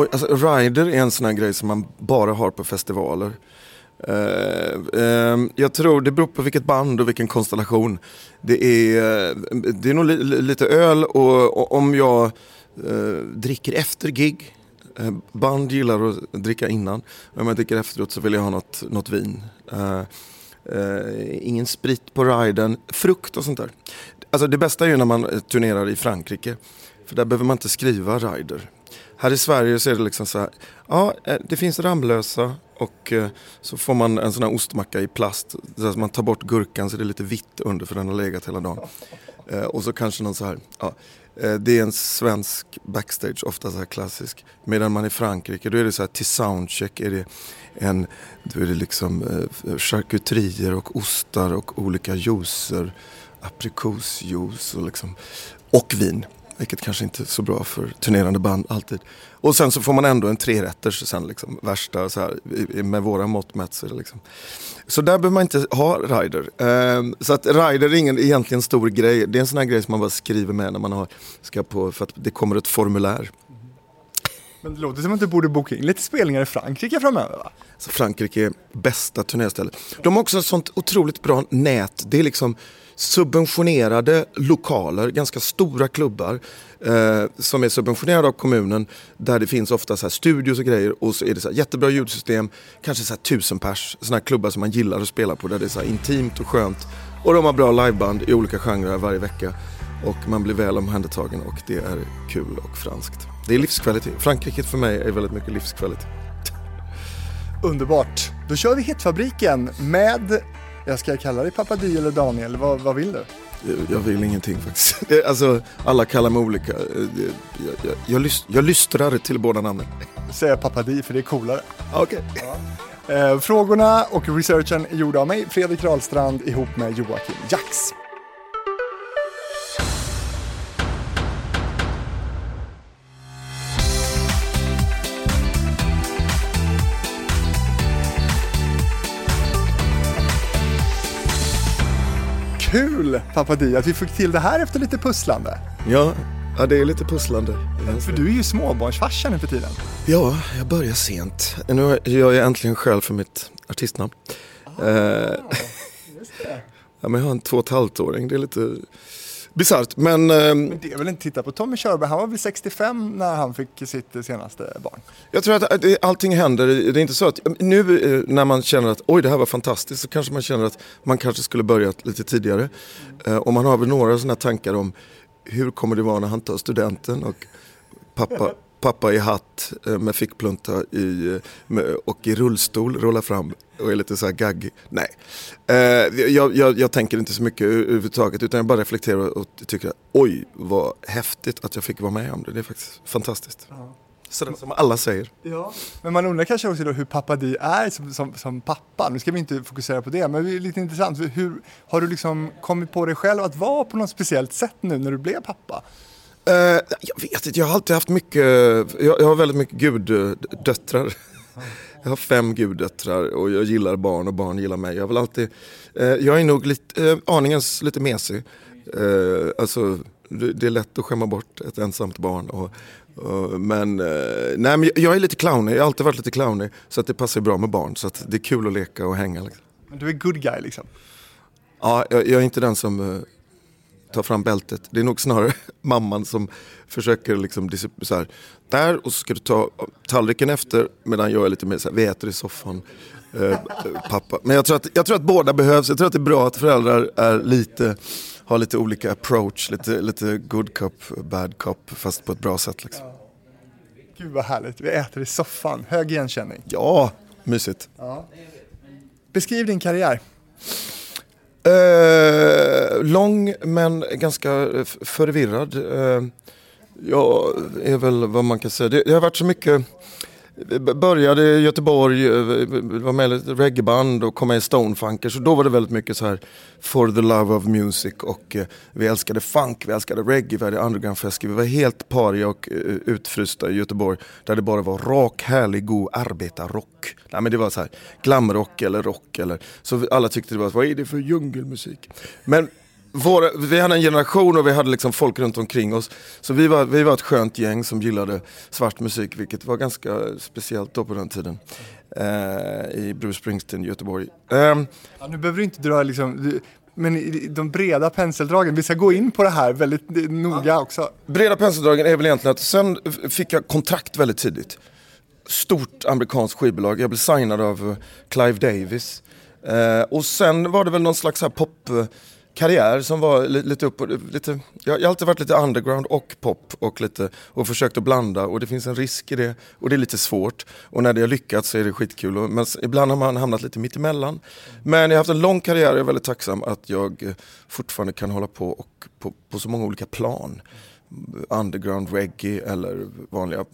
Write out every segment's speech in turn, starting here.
Och, alltså, rider är en sån här grej som man bara har på festivaler. Uh, uh, jag tror det beror på vilket band och vilken konstellation. Det är, uh, det är nog li lite öl och, och om jag eh, dricker efter gig. Eh, band gillar att dricka innan. Om jag dricker efteråt så vill jag ha något, något vin. ingen sprit på riden. Frukt och sånt där. Alltså det bästa är ju när man turnerar i Frankrike. För där behöver man inte skriva rider. Här i Sverige så är det liksom så här, ja eh, det finns Ramlösa och eh, så får man en sån här ostmacka i plast. Så man tar bort gurkan så det är lite vitt under för den har legat hela dagen. Eh, och så kanske någon så här, ja, det är en svensk backstage, ofta så här klassisk. Medan man i Frankrike, då är det så här till soundcheck är det en, då är det liksom charkuterier och ostar och olika juicer. Aprikosjuice och liksom, och vin. Vilket kanske inte är så bra för turnerande band alltid. Och sen så får man ändå en trerätters sen liksom, värsta så här, med våra mått mätt. Så, liksom. så där behöver man inte ha rider. Um, så att rider är ingen egentligen stor grej. Det är en sån här grej som man bara skriver med när man har, ska på, för att det kommer ett formulär. Men det låter som att du borde boka in lite spelningar i Frankrike framöver va? Så Frankrike är bästa turnérstället. De har också ett sånt otroligt bra nät. Det är liksom subventionerade lokaler, ganska stora klubbar eh, som är subventionerade av kommunen där det finns ofta så här studios och grejer och så är det så här jättebra ljudsystem, kanske så här tusen pers, sådana här klubbar som man gillar att spela på där det är så här intimt och skönt och de har bra liveband i olika genrer varje vecka och man blir väl omhändertagen och det är kul och franskt. Det är livskvalitet. Frankrike för mig är väldigt mycket livskvalitet. Underbart. Då kör vi Hitfabriken med jag ska kalla dig Pappa Di eller Daniel, vad, vad vill du? Jag vill ingenting faktiskt. Alltså, alla kallar mig olika. Jag, jag, jag, lyst, jag lystrar till båda namnen. Säger Pappa Di för det är coolare. Okej. Okay. Ja. Eh, frågorna och researchen är gjorda av mig, Fredrik Rahlstrand, ihop med Joakim Jax. Kul Papadi att vi fick till det här efter lite pusslande. Ja, ja det är lite pusslande. För du är ju småbarnsfarsa nu för tiden. Ja, jag börjar sent. Nu gör jag äntligen själv för mitt artistnamn. Ah, eh, ja, men jag har en två och ett halvt åring. Det är lite bisarrt. Men, eh, men det är väl inte, titta på Tommy Körberg, han var väl 65 när han fick sitt senaste barn? Jag tror att allting händer. Det är inte så att nu eh, när man känner att oj det här var fantastiskt så kanske man känner att man kanske skulle börjat lite tidigare. Mm. Och man har väl några sådana tankar om hur kommer det vara när han tar studenten och pappa pappa i hatt med fickplunta i, med, och i rullstol rullar fram och är lite så här gaggig. Nej, eh, jag, jag, jag, tänker inte så mycket överhuvudtaget utan jag bara reflekterar och tycker att oj vad häftigt att jag fick vara med om det. Det är faktiskt fantastiskt. Ja. Sådär som alla säger. Ja. Men man undrar kanske också då hur pappa Di är som, som, som, pappa. Nu ska vi inte fokusera på det, men det är lite intressant. Hur, har du liksom kommit på dig själv att vara på något speciellt sätt nu när du blev pappa? Uh, jag vet inte, jag har alltid haft mycket, jag, jag har väldigt mycket guddöttrar. Jag har fem guddöttrar och jag gillar barn och barn gillar mig. Jag vill alltid, uh, jag är nog lite, uh, aningens lite mesig. Uh, alltså, det, är lätt att skämma bort ett ensamt barn. Och, men, nej, men jag är lite clownig, jag har alltid varit lite clownig. Så att det passar bra med barn. Så att det är kul att leka och hänga. Liksom. Men du är good guy liksom? Ja, jag, jag är inte den som ta fram bältet. Det är nog snarare mamman som försöker liksom så här, där och så ska du ta tallriken efter medan jag är lite mer så här, vi äter i soffan. Eh, pappa. Men jag tror, att, jag tror att båda behövs. Jag tror att det är bra att föräldrar är lite, har lite olika approach. Lite, lite good cop, bad cop fast på ett bra sätt. Liksom. Gud vad härligt. Vi äter i soffan. Hög igenkänning. Ja, mysigt. Ja. Beskriv din karriär. Eh, lång men ganska förvirrad. Eh, jag är väl vad man kan säga. Det, det har varit så mycket började i Göteborg, eh, var med i ett reggaeband och kom med i Stonefunkers. Och då var det väldigt mycket så här For the love of music och eh, vi älskade funk, vi älskade reggae, vi hade undergroundfest. Vi var helt paria och eh, utfrysta i Göteborg där det bara var rak, härlig, god arbetarrock. Nej men det var så här glamrock eller rock eller så alla tyckte det var, vad är det för djungelmusik? Men våra, vi hade en generation och vi hade liksom folk runt omkring oss. Så vi var, vi var ett skönt gäng som gillade svart musik, vilket var ganska speciellt då på den tiden. Eh, I Bruce Springsteen, Göteborg. Eh, ja, nu behöver du inte dra liksom, men de breda penseldragen, vi ska gå in på det här väldigt noga ja. också. Breda penseldragen är väl egentligen att sen fick jag kontrakt väldigt tidigt. Stort amerikanskt skivbolag, jag blev signad av Clive Davis. Eh, och sen var det väl någon slags här pop karriär som var lite upp lite, jag har alltid varit lite underground och pop och lite och försökt att blanda och det finns en risk i det och det är lite svårt. Och när det har lyckats så är det skitkul. Och, men ibland har man hamnat lite mittemellan. Men jag har haft en lång karriär och jag är väldigt tacksam att jag eh, fortfarande kan hålla på och på, på så många olika plan underground reggae eller vanliga eh,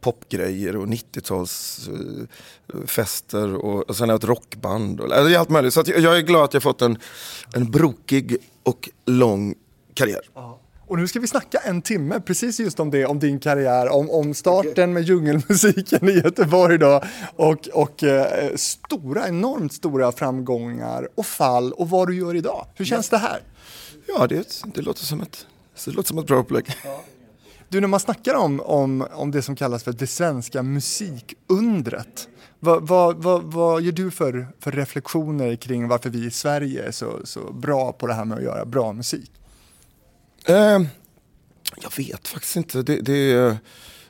popgrejer och 90-talsfester eh, och, och sen har jag ett rockband. Och, alltså allt möjligt. Så jag är glad att jag fått en, en brokig och lång karriär. Och nu ska vi snacka en timme precis just om det, om din karriär, om, om starten okay. med djungelmusiken i Göteborg då och, och eh, stora, enormt stora framgångar och fall och vad du gör idag. Hur känns det här? Ja, det, det låter som ett så det låter som ett bra upplägg. Ja. Du, när man snackar om, om, om det som kallas för det svenska musikundret, vad, vad, vad, vad gör du för, för reflektioner kring varför vi i Sverige är så, så bra på det här med att göra bra musik? Eh, jag vet faktiskt inte. Det, det,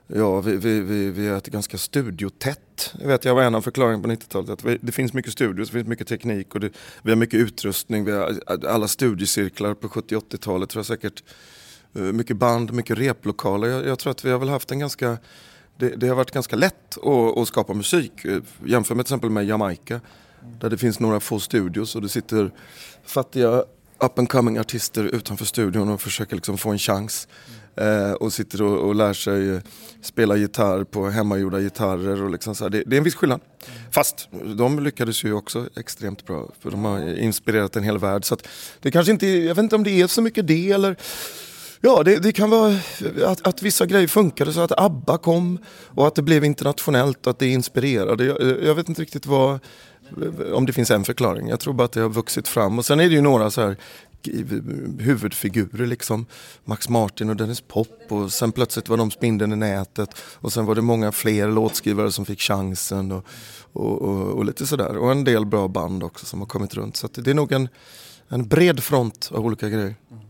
ja, vi, vi, vi, vi är ett ganska studiotätt. Jag vet, jag var en av förklaringarna på 90-talet. Att det finns mycket studios, det finns mycket teknik och det, vi har mycket utrustning. Vi har alla studiecirklar på 70-80-talet tror jag säkert Eh, mycket band, mycket replokaler. Jag, jag, tror att vi har väl haft en ganska det, det har varit ganska lätt att, att, skapa musik. Eh, Jämför med till exempel med Jamaica. Där det finns några få studios och det sitter fattiga up and coming artister utanför studion och försöker liksom få en chans. Eh, och sitter och, och, lär sig spela gitarr på hemmagjorda gitarrer. Och liksom så det, det, är en viss skillnad. Fast de lyckades ju också extremt bra. För de har inspirerat en hel värld. Så det kanske inte, jag vet inte om det är så mycket det eller Ja, det, det, kan vara att, att vissa grejer funkade så att ABBA kom och att det blev internationellt och att det inspirerade. Jag, jag vet inte riktigt vad, om det finns en förklaring. Jag tror bara att det har vuxit fram. Och sen är det ju några så här huvudfigurer liksom. Max Martin och Dennis Pop och sen plötsligt var de spindeln i nätet och sen var det många fler låtskrivare som fick chansen och, och, och, och lite sådär. Och en del bra band också som har kommit runt. Så det är nog en, en bred front av olika grejer. Mm.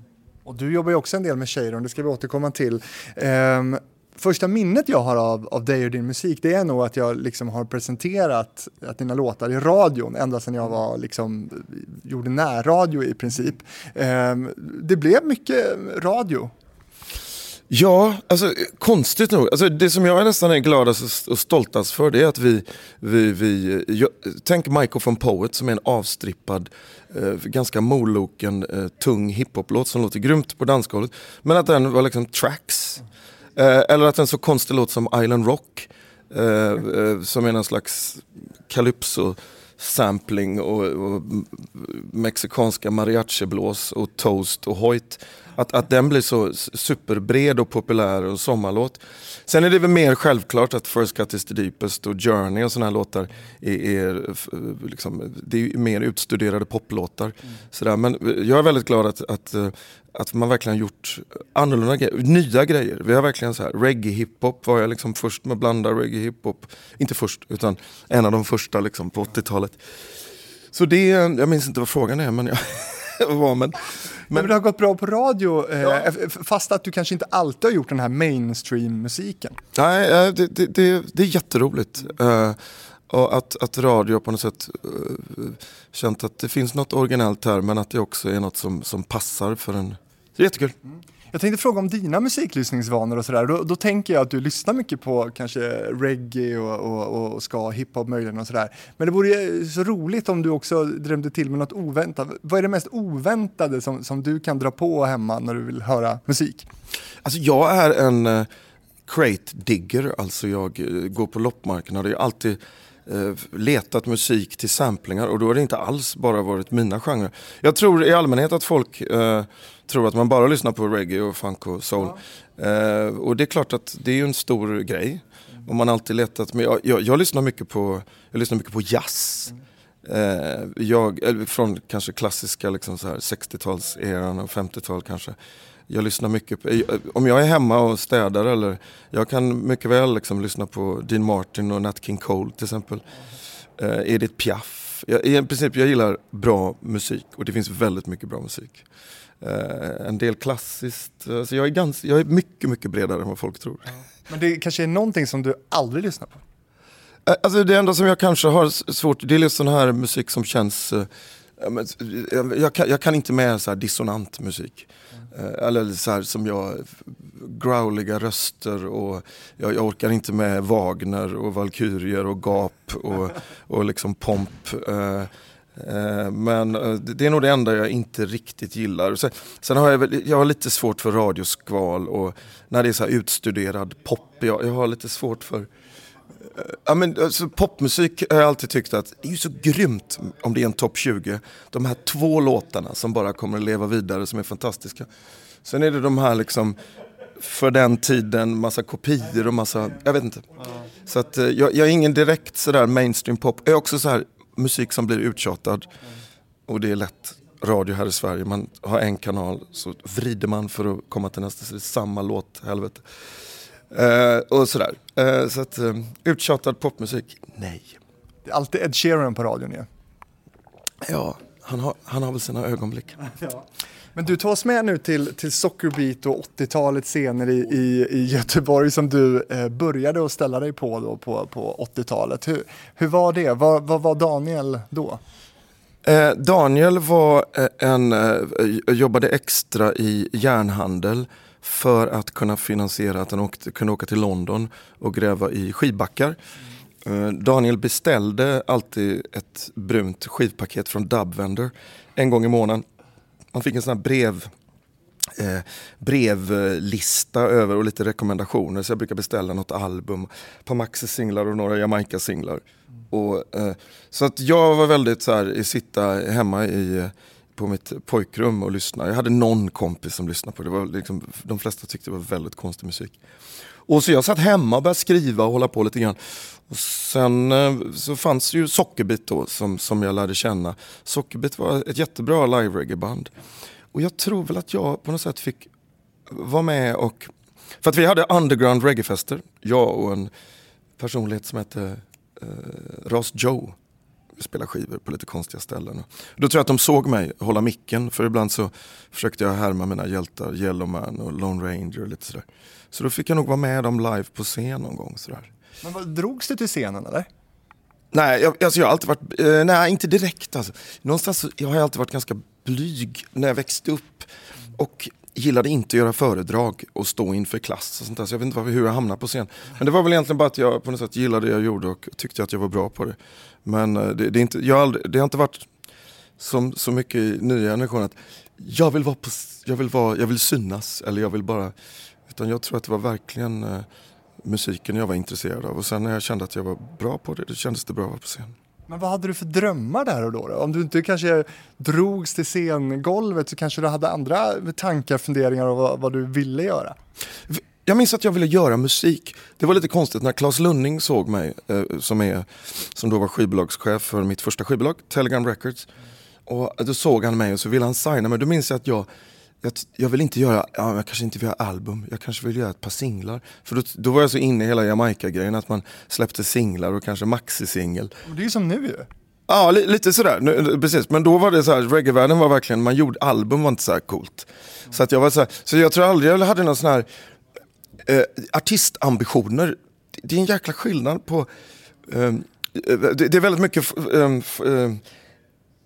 Och du jobbar ju också en del med Cheiron, det ska vi återkomma till. Um, första minnet jag har av, av dig och din musik, det är nog att jag liksom har presenterat att dina låtar i radion ända sedan jag var liksom, gjorde närradio i princip. Um, det blev mycket radio. Ja, alltså konstigt nog. Alltså, det som jag nästan är gladast och stoltast för det är att vi, vi, vi eh, jag, tänk Michael från Poet som är en avstrippad eh, ganska moloken, eh, tung hiphop-låt som låter grymt på dansgolvet. Men att den var liksom tracks. Eh, eller att en så konstig låt som Island Rock, eh, eh, som är någon slags calypso sampling och, och mexikanska mariachiblås och toast och hojt. Att, att den blir så superbred och populär och sommarlåt. Sen är det väl mer självklart att First Cut is the Deepest och Journey och sådana här låtar är, är liksom, det är mer utstuderade poplåtar. Mm. Sådär. Men jag är väldigt glad att, att, att man verkligen gjort annorlunda grejer, nya grejer. Vi har verkligen så här, reggae hiphop var jag liksom först med att blanda reggae hiphop. Inte först, utan en av de första liksom på 80-talet. Så det, jag minns inte vad frågan är men jag var men men, det har gått bra på radio, eh, ja. fast att du kanske inte alltid har gjort den här mainstream-musiken. Nej, eh, det, det, det, det är jätteroligt. Uh, och att, att radio på något sätt uh, känt att det finns något originellt här men att det också är något som, som passar för en. Det är jättekul. Mm. Jag tänkte fråga om dina musiklyssningsvanor och sådär. Då, då, tänker jag att du lyssnar mycket på kanske reggae och, och, och ska, hiphop möjligen och sådär. Men det vore så roligt om du också drömde till med något oväntat. Vad är det mest oväntade som, som du kan dra på hemma när du vill höra musik? Alltså jag är en eh, crate digger, alltså jag eh, går på loppmarknader. Jag alltid letat musik till samplingar och då har det inte alls bara varit mina genrer. Jag tror i allmänhet att folk tror att man bara lyssnar på reggae och funk och soul. Ja. Eh, och det är klart att det är ju en stor grej. Och man alltid letat, men jag, jag, jag, lyssnar mycket på, jag lyssnar mycket på jazz. Eh, jag, eller från kanske klassiska liksom så här 60-talseran och 50-tal kanske. Jag lyssnar mycket på, eh, om jag är hemma och städar eller jag kan mycket väl liksom lyssna på Dean Martin och Nat King Cole till exempel. Eh, Edith Piaf. Jag, I princip jag gillar bra musik och det finns väldigt mycket bra musik. Eh, en del klassiskt, alltså jag, är ganska, jag är mycket, mycket bredare än vad folk tror. Men det kanske är någonting som du aldrig lyssnar på? Eh, alltså det enda som jag kanske har svårt, det är liksom sån här musik som känns eh, jag kan, jag kan, inte med så dissonant musik. Eh, eller så här som jag, growliga röster och jag, jag, orkar inte med Wagner och Valkyrier och gap och, och liksom pomp. Eh, eh, men det är nog det enda jag inte riktigt gillar. Sen, sen har jag, väl, jag har lite svårt för radioskval och när det är så utstuderad pop. Jag, jag har lite svårt för Ja, men, alltså, popmusik har jag alltid tyckt att det är så grymt om det är en topp 20. De här två låtarna som bara kommer att leva vidare som är fantastiska. Sen är det de här liksom för den tiden massa kopior och massa, jag vet inte. Så att eh, jag, jag är ingen direkt sådär mainstream pop. Jag är också så här musik som blir uttjatad. Och det är lätt radio här i Sverige. Man har en kanal så vrider man för att komma till nästa. Så det är samma låt, helvete. Uh, och sådär. Uh, så att uh, uttjatad popmusik, nej. Det är alltid Ed Sheeran på radion ju. Ja, han har, han har väl sina ögonblick. Ja. Men du tar oss med nu till, till Sockerbeat och 80-talets scener i, i, i, Göteborg som du eh, började att ställa dig på då på, på 80-talet. Hur, hur var det? Vad, vad var Daniel då? Eh, Daniel var en, eh, jobbade extra i järnhandel för att kunna finansiera att han åkte, kunde åka till London och gräva i skivbackar. Mm. Eh, Daniel beställde alltid ett brunt skivpaket från Dubvender en gång i månaden. Han fick en sån här brev, eh, brevlista över och lite rekommendationer. Så jag brukar beställa något album, ett par Maxi-singlar och några Jamaica-singlar. Och, eh, så att jag var väldigt så här, sitta hemma i på mitt pojkrum och lyssna. Jag hade någon kompis som lyssnade på det. det var liksom, de flesta tyckte det var väldigt konstig musik. Och så jag satt hemma och började skriva och hålla på lite grann. Och sen eh, så fanns ju Sockerbit då som, som jag lärde känna. Sockerbit var ett jättebra live-reggae-band. Och jag tror väl att jag på något sätt fick vara med och... För att vi hade underground reggae-fester, jag och en personlighet som hette eh, Ross Joe spela skivor på lite konstiga ställen. Då tror jag att de såg mig hålla micken för ibland så försökte jag härma mina hjältar, Yellowman och Lone Ranger och lite sådär. Så då fick jag nog vara med dem live på scen någon gång sådär. Men vad, drogs du till scenen eller? Nej, jag, alltså jag har alltid varit, eh, nej inte direkt alltså. Någonstans jag har jag alltid varit ganska blyg när jag växte upp. Och gillade inte att göra föredrag och stå inför klass och sånt där. Så jag vet inte hur jag hamnade på scen. Men det var väl egentligen bara att jag på något sätt gillade det jag gjorde och tyckte att jag var bra på det. Men eh, det, det är inte, jag har aldrig, det har inte varit som så mycket i nya generationer att jag vill, vara på, jag, vill vara, jag vill synas eller jag vill bara... Utan jag tror att det var verkligen eh, musiken jag var intresserad av. Och sen när jag kände att jag var bra på det, då kändes det bra att vara på scen. Men vad hade du för drömmar där och då? då? Om du inte kanske drogs till scengolvet så kanske du hade andra tankar, funderingar och vad, vad du ville göra? Jag minns att jag ville göra musik. Det var lite konstigt när Claes Lunning såg mig, eh, som, är, som då var skivbolagschef för mitt första skivbolag, Telegram Records. Och då såg han mig och så ville han signa mig. Då minns jag att jag, jag, jag vill inte göra, ja, jag kanske inte vill göra album, jag kanske vill göra ett par singlar. För då, då var jag så inne i hela Jamaica-grejen, att man släppte singlar och kanske maxi-singel. Det är ju som nu ju. Ja, li, lite sådär. Nu, precis. Men då var det så här, reggae-världen var verkligen, man gjorde, album var inte så här coolt. Så att jag var så här, så jag tror aldrig jag hade någon sån här eh, artistambitioner, det är en jäkla skillnad på... Eh, det, det, är väldigt mycket eh,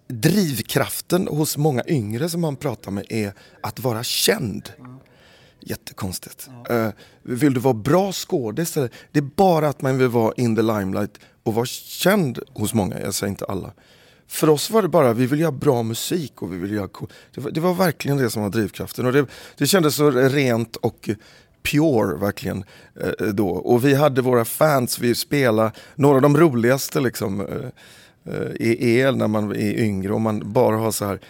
drivkraften hos många yngre som man pratar med är att vara känd. Jättekonstigt. Ja. vill du vara bra skådis? Det är bara att man vill vara in the limelight och vara känd hos många, jag säger inte alla. För oss var det bara, vi vill göra bra musik och vi vill göra det var, det var verkligen det som var drivkraften. Och det, det kändes så rent och pure verkligen eh, då. Och vi hade våra fans, vi spelade några av de roligaste liksom eh, eh är när man är yngre och man bara har så här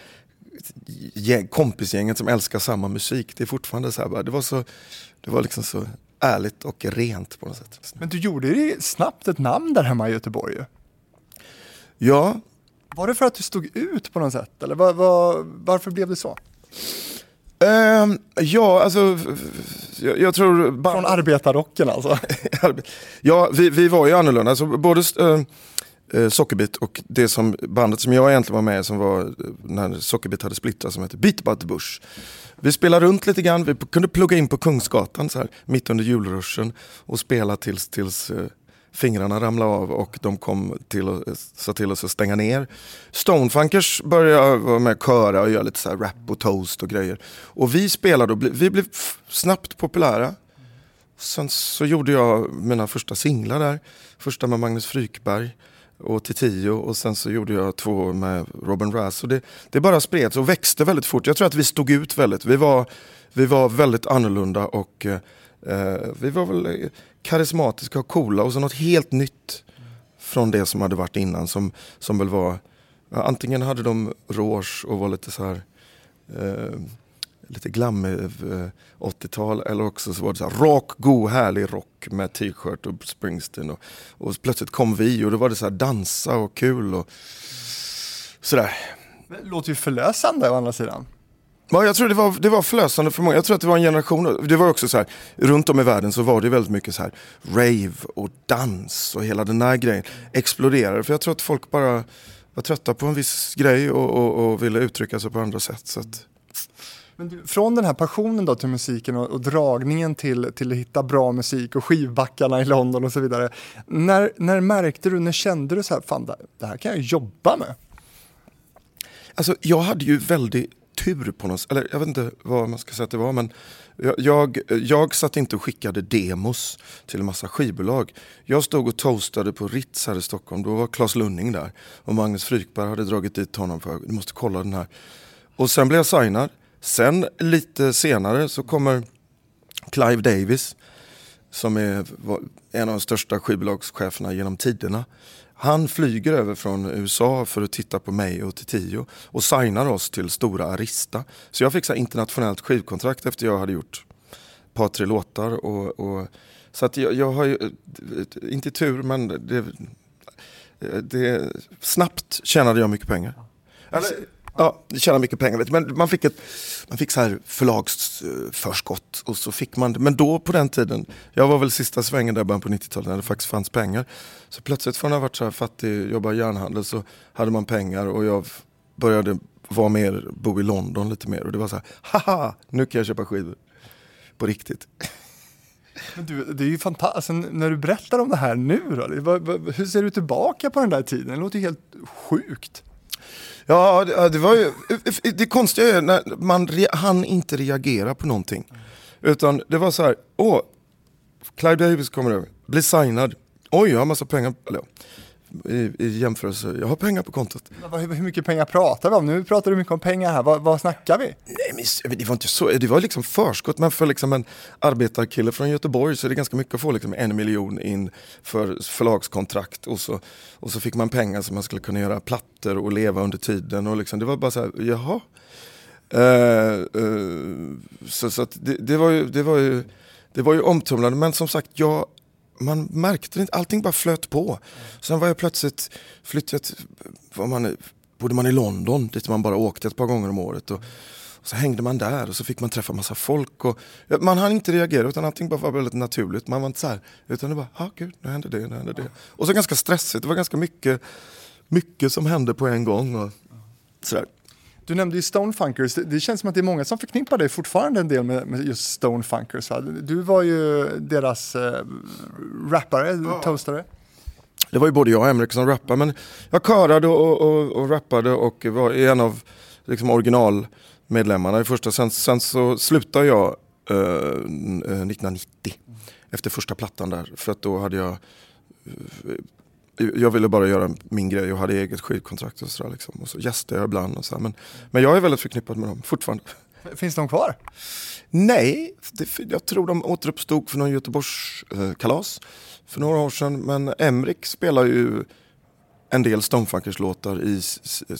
kompisgänget som älskar samma musik. Det är fortfarande så här, det var så, det var liksom så ärligt och rent på något sätt. Men du gjorde ju snabbt ett namn där hemma i Göteborg ju. Ja, Var det för att du stod ut på något sätt eller var, var, varför blev det så? Um, ja, alltså jag, jag tror... Från arbetarrocken alltså? ja, vi, vi var ju annorlunda. Alltså, både uh, Sockerbit och det som bandet som jag egentligen var med som var när Sockerbit hade splittrat som hette Beat About the Bush. Vi spelade runt lite grann, vi kunde plugga in på Kungsgatan så här, mitt under julruschen och spela tills, tills uh, fingrarna ramlade av och de kom till och sa till oss att stänga ner. Stonefunkers började vara med och köra och göra lite så rap och toast och grejer. Och vi spelade och vi blev snabbt populära. Sen så gjorde jag mina första singlar där. Första med Magnus Frykberg och Titio och sen så gjorde jag två med Robin Rass. Och det, det bara spreds och växte väldigt fort. Jag tror att vi stod ut väldigt. Vi var, vi var väldigt annorlunda och eh, eh vi var väl karismatiska och coola och så något helt nytt från det som hade varit innan som, som väl var Antingen hade de rouge och var lite så här eh, lite glammig eh, 80-tal eller också så var det så här rak, god, härlig rock med t-shirt och Springsteen och, och plötsligt kom vi och då var det så här dansa och kul och sådär. Det låter ju förlösande å andra sidan. Ja, jag tror det var, det var förlösande för många. Jag tror att det var en generation. Det var också så här, runt om i världen så var det väldigt mycket så här rave och dans och hela den här grejen exploderade. För jag tror att folk bara var trötta på en viss grej och, och, och ville uttrycka sig på andra sätt. Så att... Men från den här passionen då till musiken och, och, dragningen till, till att hitta bra musik och skivbackarna i London och så vidare. När, när märkte du, när kände du så här, fan det här kan jag jobba med? Alltså jag hade ju väldigt tur på något eller jag vet inte vad man ska säga att det var men jag, jag, jag satt inte och skickade demos till en massa skivbolag. Jag stod och toastade på Ritz här i Stockholm, då var Claes Lunning där och Magnus Frykberg hade dragit dit honom för du måste kolla den här. Och sen blev jag signad. Sen lite senare så kommer Clive Davis som är en av de största skivbolagscheferna genom tiderna. Han flyger över från USA för att titta på mig och Tio och signar oss till stora Arista. Så jag fick så internationellt skivkontrakt efter jag hade gjort ett par tre låtar. Och, och så att jag, jag, har ju, inte tur men det, det, snabbt tjänade jag mycket pengar. Eller, Ja, tjäna mycket pengar. Vet du. Men man fick, ett, man fick så här förlagsförskott eh, och så fick man Men då på den tiden, jag var väl sista svängen där början på 90-talet när det faktiskt fanns pengar. Så plötsligt från att ha varit så här fattig, jobba i järnhandel så hade man pengar och jag började vara mer, bo i London lite mer och det var så här, haha, nu kan jag köpa skivor. På riktigt. Men du, det är ju fantastiskt, alltså, när du berättar om det här nu då, hur ser du tillbaka på den där tiden? Det låter ju helt sjukt. Ja, det, det var ju, det konstiga är när man han inte reagera på någonting. Utan det var så här, åh, Clive Davis kommer över, blir signad, oj jag har massa pengar, eller, i, i jämförelse, jag har pengar på kontot. Hur mycket pengar pratar vi om? Nu pratar du mycket om pengar här, vad, vad snackar vi? Nej men det var inte så, det var liksom förskott, men för liksom en arbetarkille från Göteborg så är det ganska mycket att få liksom en miljon in för förlagskontrakt och så, och så fick man pengar så man skulle kunna göra plattor och leva under tiden och liksom, det var bara så här, jaha. Uh, uh, så så det, det, var ju, det, var ju, det var ju omtumlande men som sagt jag man märkte inte, allting bara flöt på. Sen var jag plötsligt flyttat, var man, bodde man i London dit man bara åkte ett par gånger om året. Och, och så hängde man där och så fick man träffa massa folk. Och, man hann inte reagera utan allting bara var väldigt naturligt. Man var inte så här, utan det bara, ah, gud, nu hände det, nu hände det. Och så ganska stressigt, det var ganska mycket, mycket som hände på en gång. Och, sådär. Du nämnde ju Stonefunkers, det, det känns som att det är många som förknippar dig fortfarande en del med, med just Stonefunkers. Va? Du var ju deras äh, rappare, ja. toastare. Det var ju både jag och Emrik som rappade, men jag körade och, och, och rappade och var en av liksom, originalmedlemmarna i första. Sen, sen så slutade jag äh, eh, 1990 efter första plattan där, för att då hade jag jag ville bara göra min grej och hade eget skivkontrakt och sådär. Liksom. Och så gästade jag ibland och så men, men jag är väldigt förknippad med dem fortfarande. Finns de kvar? Nej, det, jag tror de återuppstod för någon Göteborgskalas eh, för några år sedan. Men Emrik spelar ju en del Stonefunkers låtar i,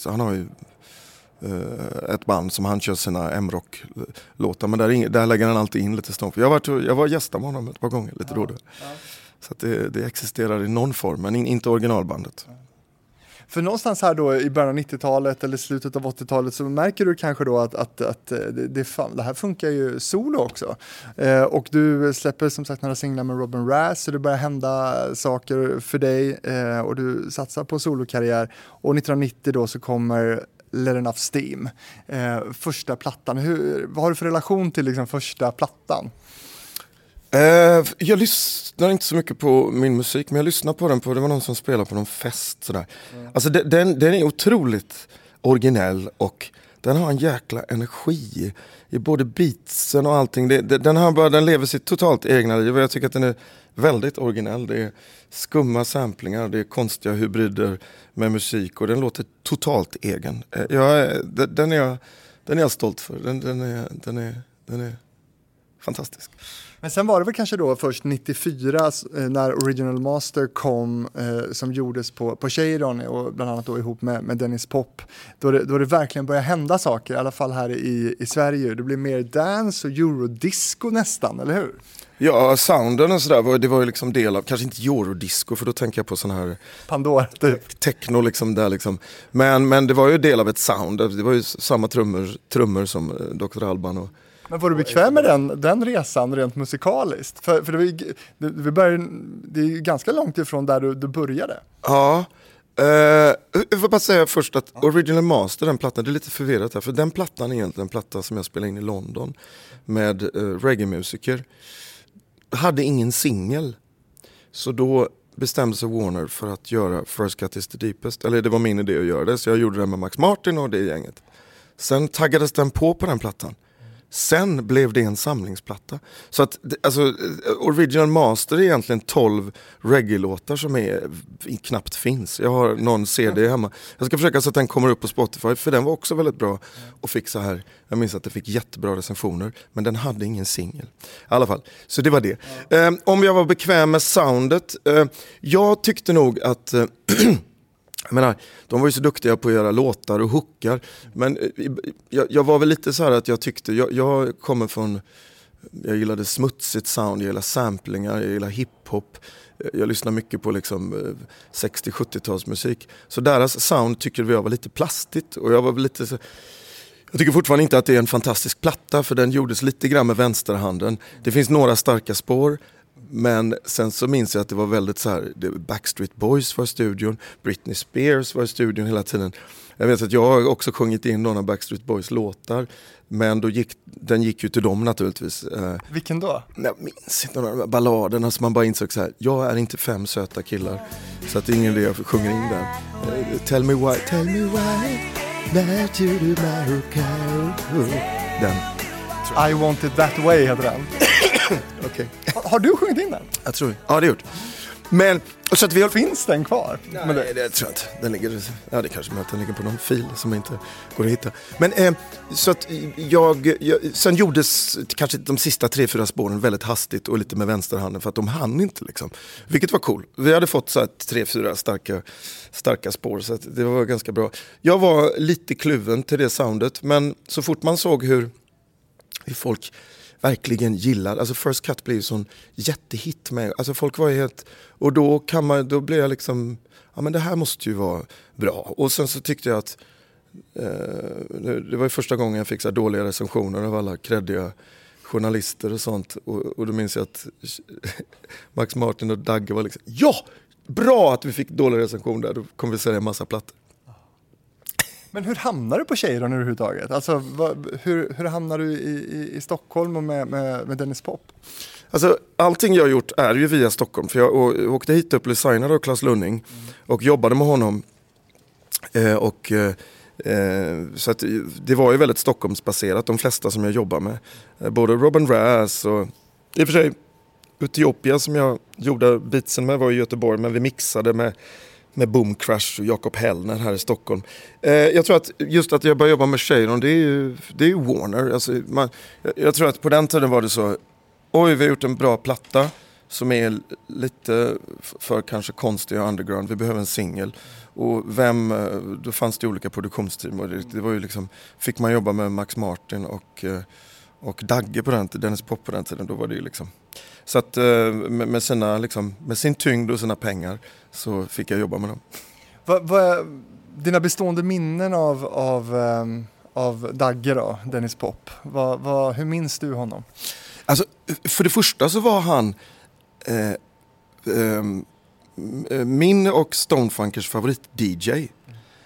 han har ju eh, ett band som han kör sina M-rock-låtar. Men där, där lägger han alltid in lite Stonefunkers. Jag var, jag var gästa med honom ett par gånger, lite ja, då och då. Ja. Så det, det, existerar i någon form, men inte originalbandet. För någonstans här då i början av 90-talet eller slutet av 80-talet så märker du kanske då att, att, att eh, det, det, fan, det här funkar ju solo också. Eh, och du släpper som sagt några singlar med Robin Razz så det börjar hända saker för dig eh, och du satsar på solokarriär. Och 1990 då så kommer Let Enough Steam. Eh, första plattan, Hur, vad har du för relation till liksom, första plattan? Eh, jag lyssnar inte så mycket på min musik, men jag lyssnar på den på, det var någon som spelade på någon fest sådär. Mm. Alltså den, den är otroligt originell och den har en jäkla energi i både beatsen och allting. Det, det, den, har bara, den lever sitt totalt egna liv och jag tycker att den är väldigt originell. Det är skumma samplingar, det är konstiga hybrider med musik och den låter totalt egen. Eh, jag, den, är jag, den är jag stolt för. Den, den, är, den, är, den är fantastisk. Men sen var det väl kanske då först 94 eh, när Original Master kom eh, som gjordes på, på Cheiron och bland annat då ihop med, med Dennis Pop. Då det, då det verkligen började hända saker, i alla fall här i, i Sverige. Det blev mer dance och eurodisco nästan, eller hur? Ja, sounden och sådär, det var ju liksom del av, kanske inte eurodisco för då tänker jag på sån här Pandora typ. Techno liksom där liksom. Men, men det var ju del av ett sound, det var ju samma trummor, trummor som eh, Dr. Alban och men var du bekväm med den, den resan rent musikaliskt? För, för det, var ju, det, vi började, det är ju ganska långt ifrån där du, du började. Ja, uh, jag får bara säga först att Original Master, den plattan, det är lite förvirrat här. För den plattan är egentligen en platta som jag spelade in i London med uh, reggae-musiker. Hade ingen singel. Så då bestämde sig Warner för att göra First Cut is the Deepest. Eller det var min idé att göra det, så jag gjorde det med Max Martin och det gänget. Sen taggades den på på den plattan. Sen blev det en samlingsplatta. Så att alltså, Original Master är egentligen 12 reggae-låtar som är, knappt finns. Jag har någon CD hemma. Jag ska försöka så att den kommer upp på Spotify för den var också väldigt bra och fick så här. Jag minns att det fick jättebra recensioner men den hade ingen singel. I alla fall, så det var det. Ja. Um, om jag var bekväm med soundet. Uh, jag tyckte nog att uh, Jag menar, de var ju så duktiga på att göra låtar och hookar. Men eh, jag, jag var väl lite så här att jag tyckte, jag, jag kommer från, jag gillade smutsigt sound, jag gillar samplingar, jag gillar hiphop. Eh, jag lyssnar mycket på liksom eh, 60-70-talsmusik. Så deras sound tycker jag var lite plastigt och jag var lite så, jag tycker fortfarande inte att det är en fantastisk platta för den gjordes lite grann med vänsterhanden. Det finns några starka spår men sen så minns jag att det var väldigt så här, Backstreet Boys var i studion, Britney Spears var i studion hela tiden. Jag vet att jag har också sjungit in några Backstreet Boys låtar. Men då gick, den gick ju till dem naturligtvis. Eh, Vilken då? Jag minns inte, några balladerna som man bara insåg så här, jag är inte fem söta killar. Så att det är ingen idé jag sjunger in den. Eh, tell me why, tell me why, that you do Den. I want it that way heter den. okay. har, har, du sjungit in den? Jag tror Ja, det har gjort. Men, så att vi har... Finns den kvar? Nej, men det, det tror jag inte. Den ligger, ja det kanske att den ligger på någon fil som inte går att hitta. Men eh, så att jag, jag, sen gjordes kanske de sista tre, fyra spåren väldigt hastigt och lite med vänsterhanden för att de hann inte liksom. Vilket var cool. Vi hade fått så här, tre, fyra starka, starka spår så det var ganska bra. Jag var lite kluven till det soundet men så fort man såg hur, hur folk verkligen gillar. Alltså First Cut blev ju sån jättehit med, alltså folk var ju helt, och då kan man, då blev jag liksom, ja men det här måste ju vara bra. Och sen så tyckte jag att, eh, det var ju första gången jag fick så dåliga recensioner av alla kreddiga journalister och sånt. Och, och då minns jag att Max Martin och Dagge var liksom, ja! Bra att vi fick dåliga recensioner, då kommer vi sälja en massa plattor. Men hur hamnar du på Cheiron överhuvudtaget? Alltså, vad, hur, hur hamnar du i, i, i Stockholm och med, med, med, Dennis Pop? Alltså, allting jag har gjort är ju via Stockholm. För jag åkte hit upp, blev signad av Claes Lunning mm. och jobbade med honom. Eh, och, eh, eh, så att, det var ju väldigt Stockholmsbaserat, de flesta som jag jobbar med. Eh, både Robin Razz och i och för sig Etiopia som jag gjorde beatsen med var i Göteborg men vi mixade med med Boom Crush och Jakob Hellner här i Stockholm. Eh, jag tror att just att jag började jobba med Cheiron, det är ju, det är ju Warner. Alltså, man, jag, jag, tror att på den tiden var det så, oj vi har gjort en bra platta som är lite för kanske konstig och underground, vi behöver en singel. Och vem, eh, då fanns det olika produktionsteam och det, det, var ju liksom, fick man jobba med Max Martin och, eh, och Dagge på den tiden, Dennis Pop på den tiden, då var det ju liksom så att eh, med, sina, liksom, med sin tyngd och sina pengar så fick jag jobba med dem. Vad, vad dina bestående minnen av, av, um, av Dagge då, Dennis Pop? Vad, vad, hur minns du honom? Alltså, för det första så var han eh, eh, min och Stonefunkers favorit-DJ. Mm.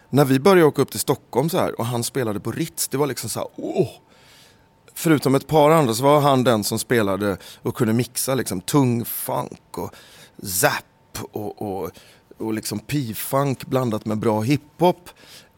När vi började åka upp till Stockholm så här och han spelade på Ritz, det var liksom så här, åh! Förutom ett par andra så var han den som spelade och kunde mixa liksom tung funk och zap och, och, och liksom p-funk blandat med bra hiphop.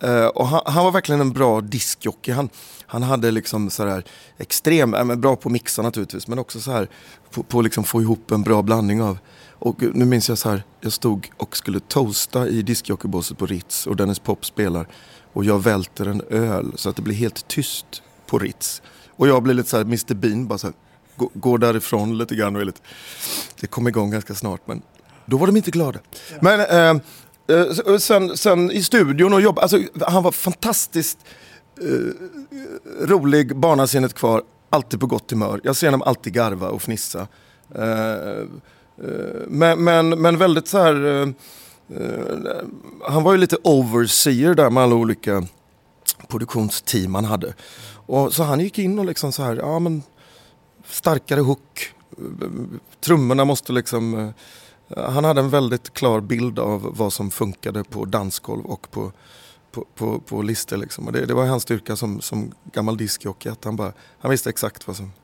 Uh, och han, han, var verkligen en bra diskjockey. Han, han hade liksom sådär extrem, äh, bra på att mixa naturligtvis, men också så här på, på liksom få ihop en bra blandning av. Och nu minns jag så här, jag stod och skulle toasta i diskjockeybåset på Ritz och Dennis Pop spelar och jag välter en öl så att det blir helt tyst på Ritz. Och jag blir lite så här Mr Bean, bara så här, går därifrån lite grann och är lite, det kom igång ganska snart men då var de inte glada. Ja. Men eh, eh sen, sen i studion och jobb, alltså han var fantastiskt eh, rolig, barnasinnet kvar, alltid på gott humör. Jag ser honom alltid garva och fnissa. Eh, eh men, men, men väldigt så här, eh, han var ju lite overseer där med alla olika produktionsteam han hade. Och så han gick in och liksom så här, ja men starkare hook, trummorna måste liksom han hade en väldigt klar bild av vad som funkade på dansgolv och på på, på, på listor. Liksom. Och det, det var hans styrka som, som gammal diskjockey. Att han, bara, han visste exakt vad som... Mm.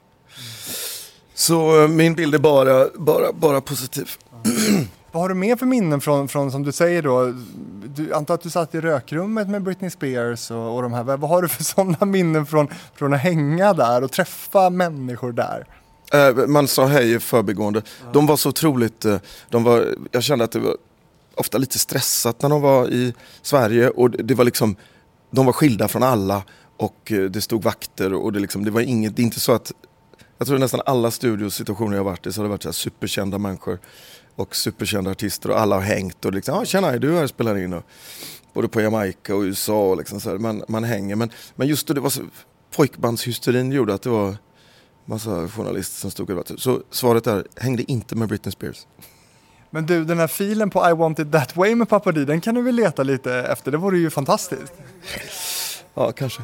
Så eh, min bild är bara, bara, bara positiv. Vad har du mer för minnen från, från som du säger då? Du antar att du satt i rökrummet med Britney Spears och, och de här. Vad har du för sådana minnen från, från att hänga där och träffa människor där? Eh, man sa hej i förbigående. Ja. De var så otroligt, eh, de var, jag kände att det var ofta lite stressat när de var i Sverige och det var liksom, de var skilda från alla och eh, det stod vakter och det, liksom, det var inget, det är inte så att, jag tror nästan alla studiosituationer jag varit i så har det varit så superkända människor och superkända artister och alla har hängt och liksom, ah, tjena, är du här spelar in? Och, både på Jamaica och USA och liksom så här, man, man hänger. Men, men just då det var så, pojkbandshysterin gjorde att det var massa journalister som stod och Så svaret är, hängde inte med Britney Spears. Men du, den här filen på I want it that way med Pappa D, den kan du väl leta lite efter? Det vore ju fantastiskt. Ja, kanske.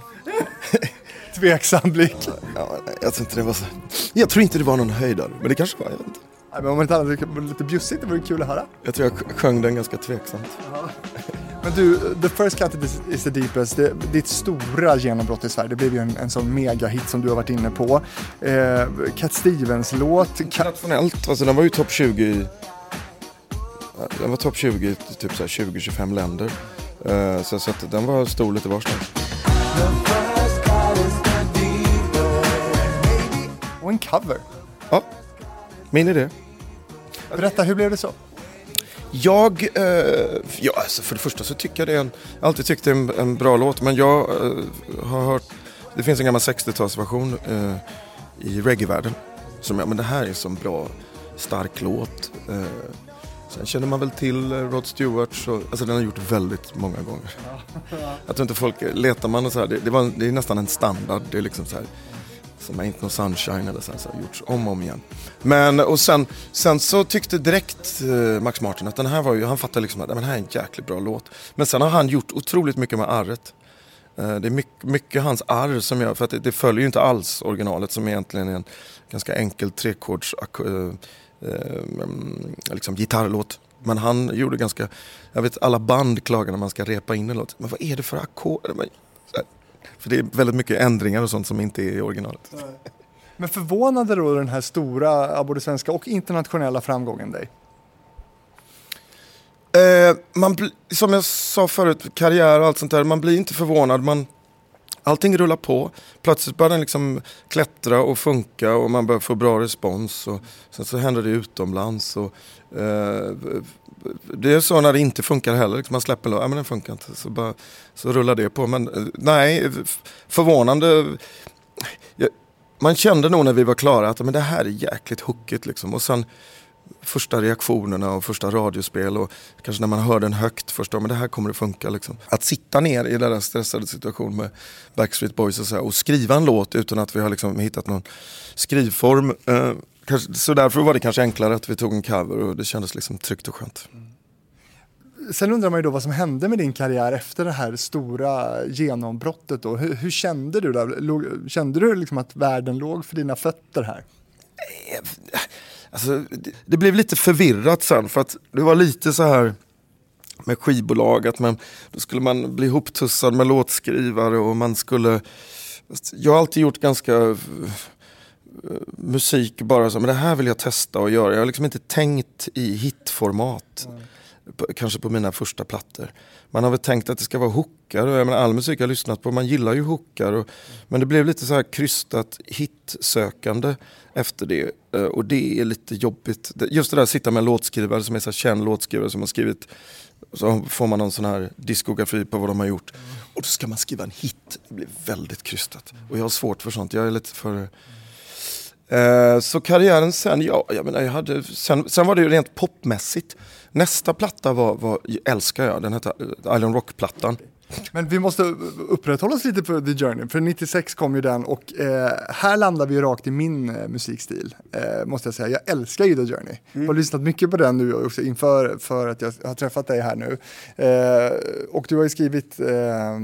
Tveksam blick. Ja, jag, tror inte det var så... jag tror inte det var någon höjdare, men det kanske var, jag vet inte. Nej, men om inte annat lite bjussigt, det vore kul att höra. Jag tror jag sjöng den ganska tveksamt. Ja. Men du, The First Cut is the Deepest, det, ditt stora genombrott i Sverige, det blev ju en, en sån megahit som du har varit inne på. Eh, Cat Stevens-låt. Internationellt, alltså den var ju topp 20 i den var topp 20 i typ 20-25 länder. Uh, så, så att den var stor lite varstans. Och en cover. Ja, min idé. Berätta, hur blev det så? Jag, eh, ja, alltså för det första så tycker jag det är en, jag har alltid tyckt det är en, en bra låt men jag eh, har hört, det finns en gammal 60-talsversion eh, i reggae-världen. Som jag, men det här är en sån bra, stark låt. Eh, Sen känner man väl till eh, Rod Stewart, så, alltså den har gjort väldigt många gånger. Jag tror inte folk, letar man och så här, det, det, var, det är nästan en standard. Det är liksom så här, som Ain't No Sunshine eller så så har gjorts om och om igen. Men och sen, sen så tyckte direkt eh, Max Martin att den här var ju, han fattade liksom att den här är en jäkligt bra låt. Men sen har han gjort otroligt mycket med arret. Eh, det är mycket, mycket hans arr som gör, för att det, det, följer ju inte alls originalet som egentligen är en ganska enkel trekords eh, eh, liksom gitarrlåt. Men han gjorde ganska, jag vet alla band klagar när man ska repa in en låt. Men vad är det för ackord? För det är väldigt mycket ändringar och sånt som inte är i originalet. Men förvånade då den här stora, både svenska och internationella framgången dig? Eh, man, som jag sa förut, karriär och allt sånt där, man blir inte förvånad. Man, allting rullar på. Plötsligt börjar den liksom klättra och funka och man börjar få bra respons. Och sen så händer det utomlands. Och, eh, det är så när det inte funkar heller. Liksom man släpper ja, men den funkar inte. Så, bara, så rullar det på. Men eh, nej, förvånande. man kände nog när vi var klara att men det här är jäkligt hookigt. Liksom. Och sen första reaktionerna och första radiospel och kanske när man hör den högt först, men det här kommer att funka. Liksom. Att sitta ner i den stressade situation med Backstreet Boys och, så, och skriva en låt utan att vi har liksom hittat någon skrivform. Eh, kanske, så därför var det kanske enklare att vi tog en cover och det kändes liksom tryggt och skönt. sen undrar man ju då vad som hände med din karriär efter det här stora genombrottet. Då. Hur, hur kände du? Där? Kände du liksom att världen låg för dina fötter här? Alltså, det, det blev lite förvirrat sen för att det var lite så här med skivbolag att man, då skulle man bli ihoptussad med låtskrivare och man skulle jag har alltid gjort ganska eh, musik bara så, men det här vill jag testa och göra. Jag har liksom inte tänkt i hitformat. Mm. Kanske på mina första plattor. Man har väl tänkt att det ska vara hookar. Och jag menar, all musik jag har lyssnat på, man gillar ju hookar. Och, men det blev lite så här krystat hitsökande efter det. Eh, och det är lite jobbigt. Just det där att sitta med en låtskrivare som är så känd låtskrivare som har skrivit så får man någon sån här diskografi på vad de har gjort. Mm. Och då ska man skriva en hit. Det blir väldigt krystat. Och jag har svårt för sånt. Jag är lite för... Eh, så karriären sen, ja, jag menar, jag hade, sen, sen var det ju rent popmässigt. Nästa platta var, var älskar jag, den hette eh, Island Rock-plattan. Men vi måste upprätthålla oss lite på The Journey, för 96 kom ju den och eh, här landar vi ju rakt i min eh, musikstil, eh, måste jag säga. Jag älskar ju The Journey. Mm. Jag har lyssnat mycket på den nu också inför för att jag har träffat dig här nu. Eh, och du har ju skrivit eh,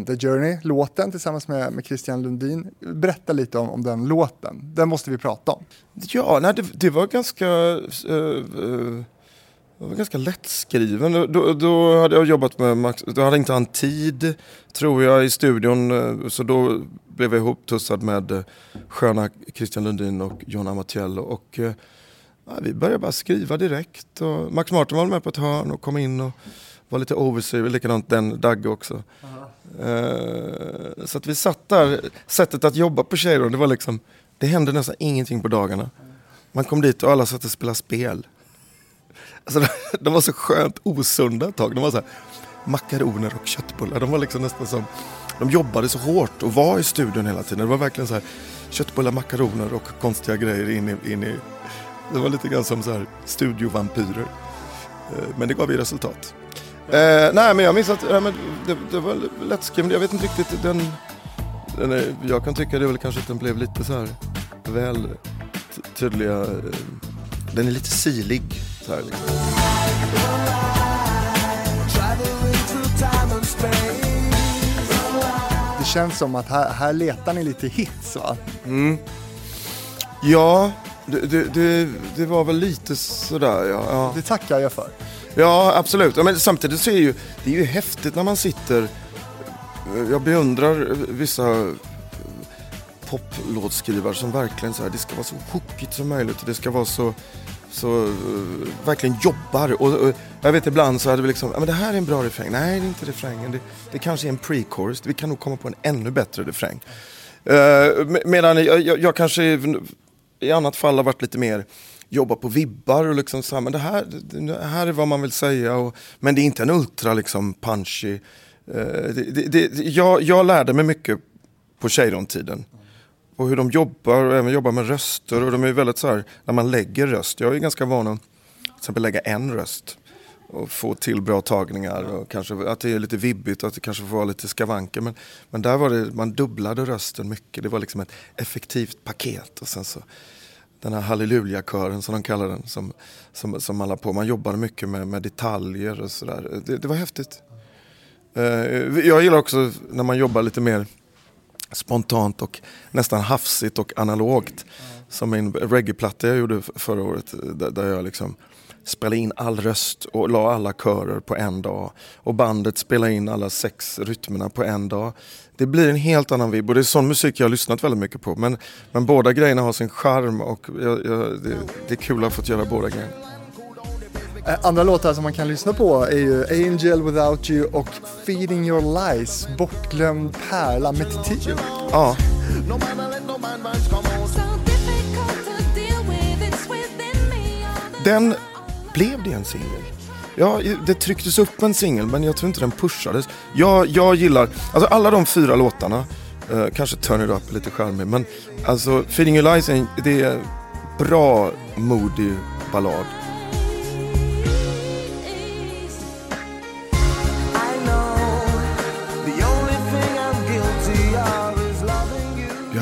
The Journey, låten tillsammans med, med Christian Lundin. Berätta lite om, om den låten, den måste vi prata om. Ja, nej, det, det var ganska eh, jag var ganska lättskriven. Då, då, hade jag jobbat med Max, då hade inte han tid, tror jag, i studion. Eh, så då blev jag ihoptussad med eh, sköna Christian Lundin och John Amatiello. Och eh, ja, vi började bara skriva direkt. Och Max Martin var med på ett hörn och kom in och var lite overseer, likadant den Dagge också. Uh så att vi satt där, sättet att jobba på Cheiron, det var liksom, det hände nästan ingenting på dagarna. Man kom dit och alla satt och spelade spel. Alltså, de var så skönt osunda ett tag. De var så här, makaroner och köttbullar. De var liksom nästan som, de jobbade så hårt och var i studion hela tiden. Det var verkligen så här, köttbullar, makaroner och konstiga grejer in i, in i det var lite grann som så här studiovampyrer. Eh, men det gav ju resultat. Eh, nej men jag minns att nej, men det, det var lättskriven. Jag vet inte riktigt. Den, den är, jag kan tycka det väl kanske att den blev lite så här väl tydliga. Eh, den är lite silig så här liksom. Det känns som att här, här letar ni lite hits va? Mm. Ja, det, det, det, det, var väl lite sådär ja. ja. Det tackar jag för. Ja, absolut. Men samtidigt så är det ju, det är ju häftigt när man sitter jag beundrar vissa poplåtskrivare som verkligen så här, det ska vara så hookigt som möjligt. Det ska vara så så uh, verkligen jobbar. Och, uh, jag vet ibland så hade vi liksom, ja men det här är en bra refräng. Nej, det är inte refrängen. Det, det kanske är en pre-chorus. Vi kan nog komma på en ännu bättre refräng. Uh, medan jag, jag, jag, kanske i annat fall har varit lite mer jobba på vibbar och liksom så här, men det här, det här är vad man vill säga. Och, men det är inte en ultra liksom punchy. Uh, det, det, jag, jag lärde mig mycket på Cheiron-tiden och hur de jobbar och även jobbar med röster. Och de är väldigt så här, när man lägger röst, jag är ganska van att till exempel lägga en röst och få till bra tagningar och kanske att det är lite vibbigt och att det kanske får vara lite skavanker. Men, men där var det, man dubblade rösten mycket. Det var liksom ett effektivt paket och sen så den här hallelujakören som de kallar den som, som, som alla på. Man jobbade mycket med, med detaljer och sådär. Det, det var häftigt. Eh, jag gillar också när man jobbar lite mer spontant och nästan hafsigt och analogt. Mm. Som min reggaeplatta jag gjorde förra året där, där jag liksom spelade in all röst och la alla körer på en dag. Och bandet spelade in alla sex rytmerna på en dag. Det blir en helt annan vibb och det är sån musik jag har lyssnat väldigt mycket på. Men, men båda grejerna har sin charm och jag, jag, det, det är kul att ha fått göra båda grejerna. Eh, andra låtar som man kan lyssna på är ju Angel Without You och Feeding Your Lies, Bortglömd pärla med Tio. Ja. Den blev det en singel. Ja, det trycktes upp en singel men jag tror inte den pushades. Jag, jag gillar, alltså alla de fyra låtarna, eh, kanske Turn It Up lite charmig, men alltså Feeding Your Lies det är bra moody ballad.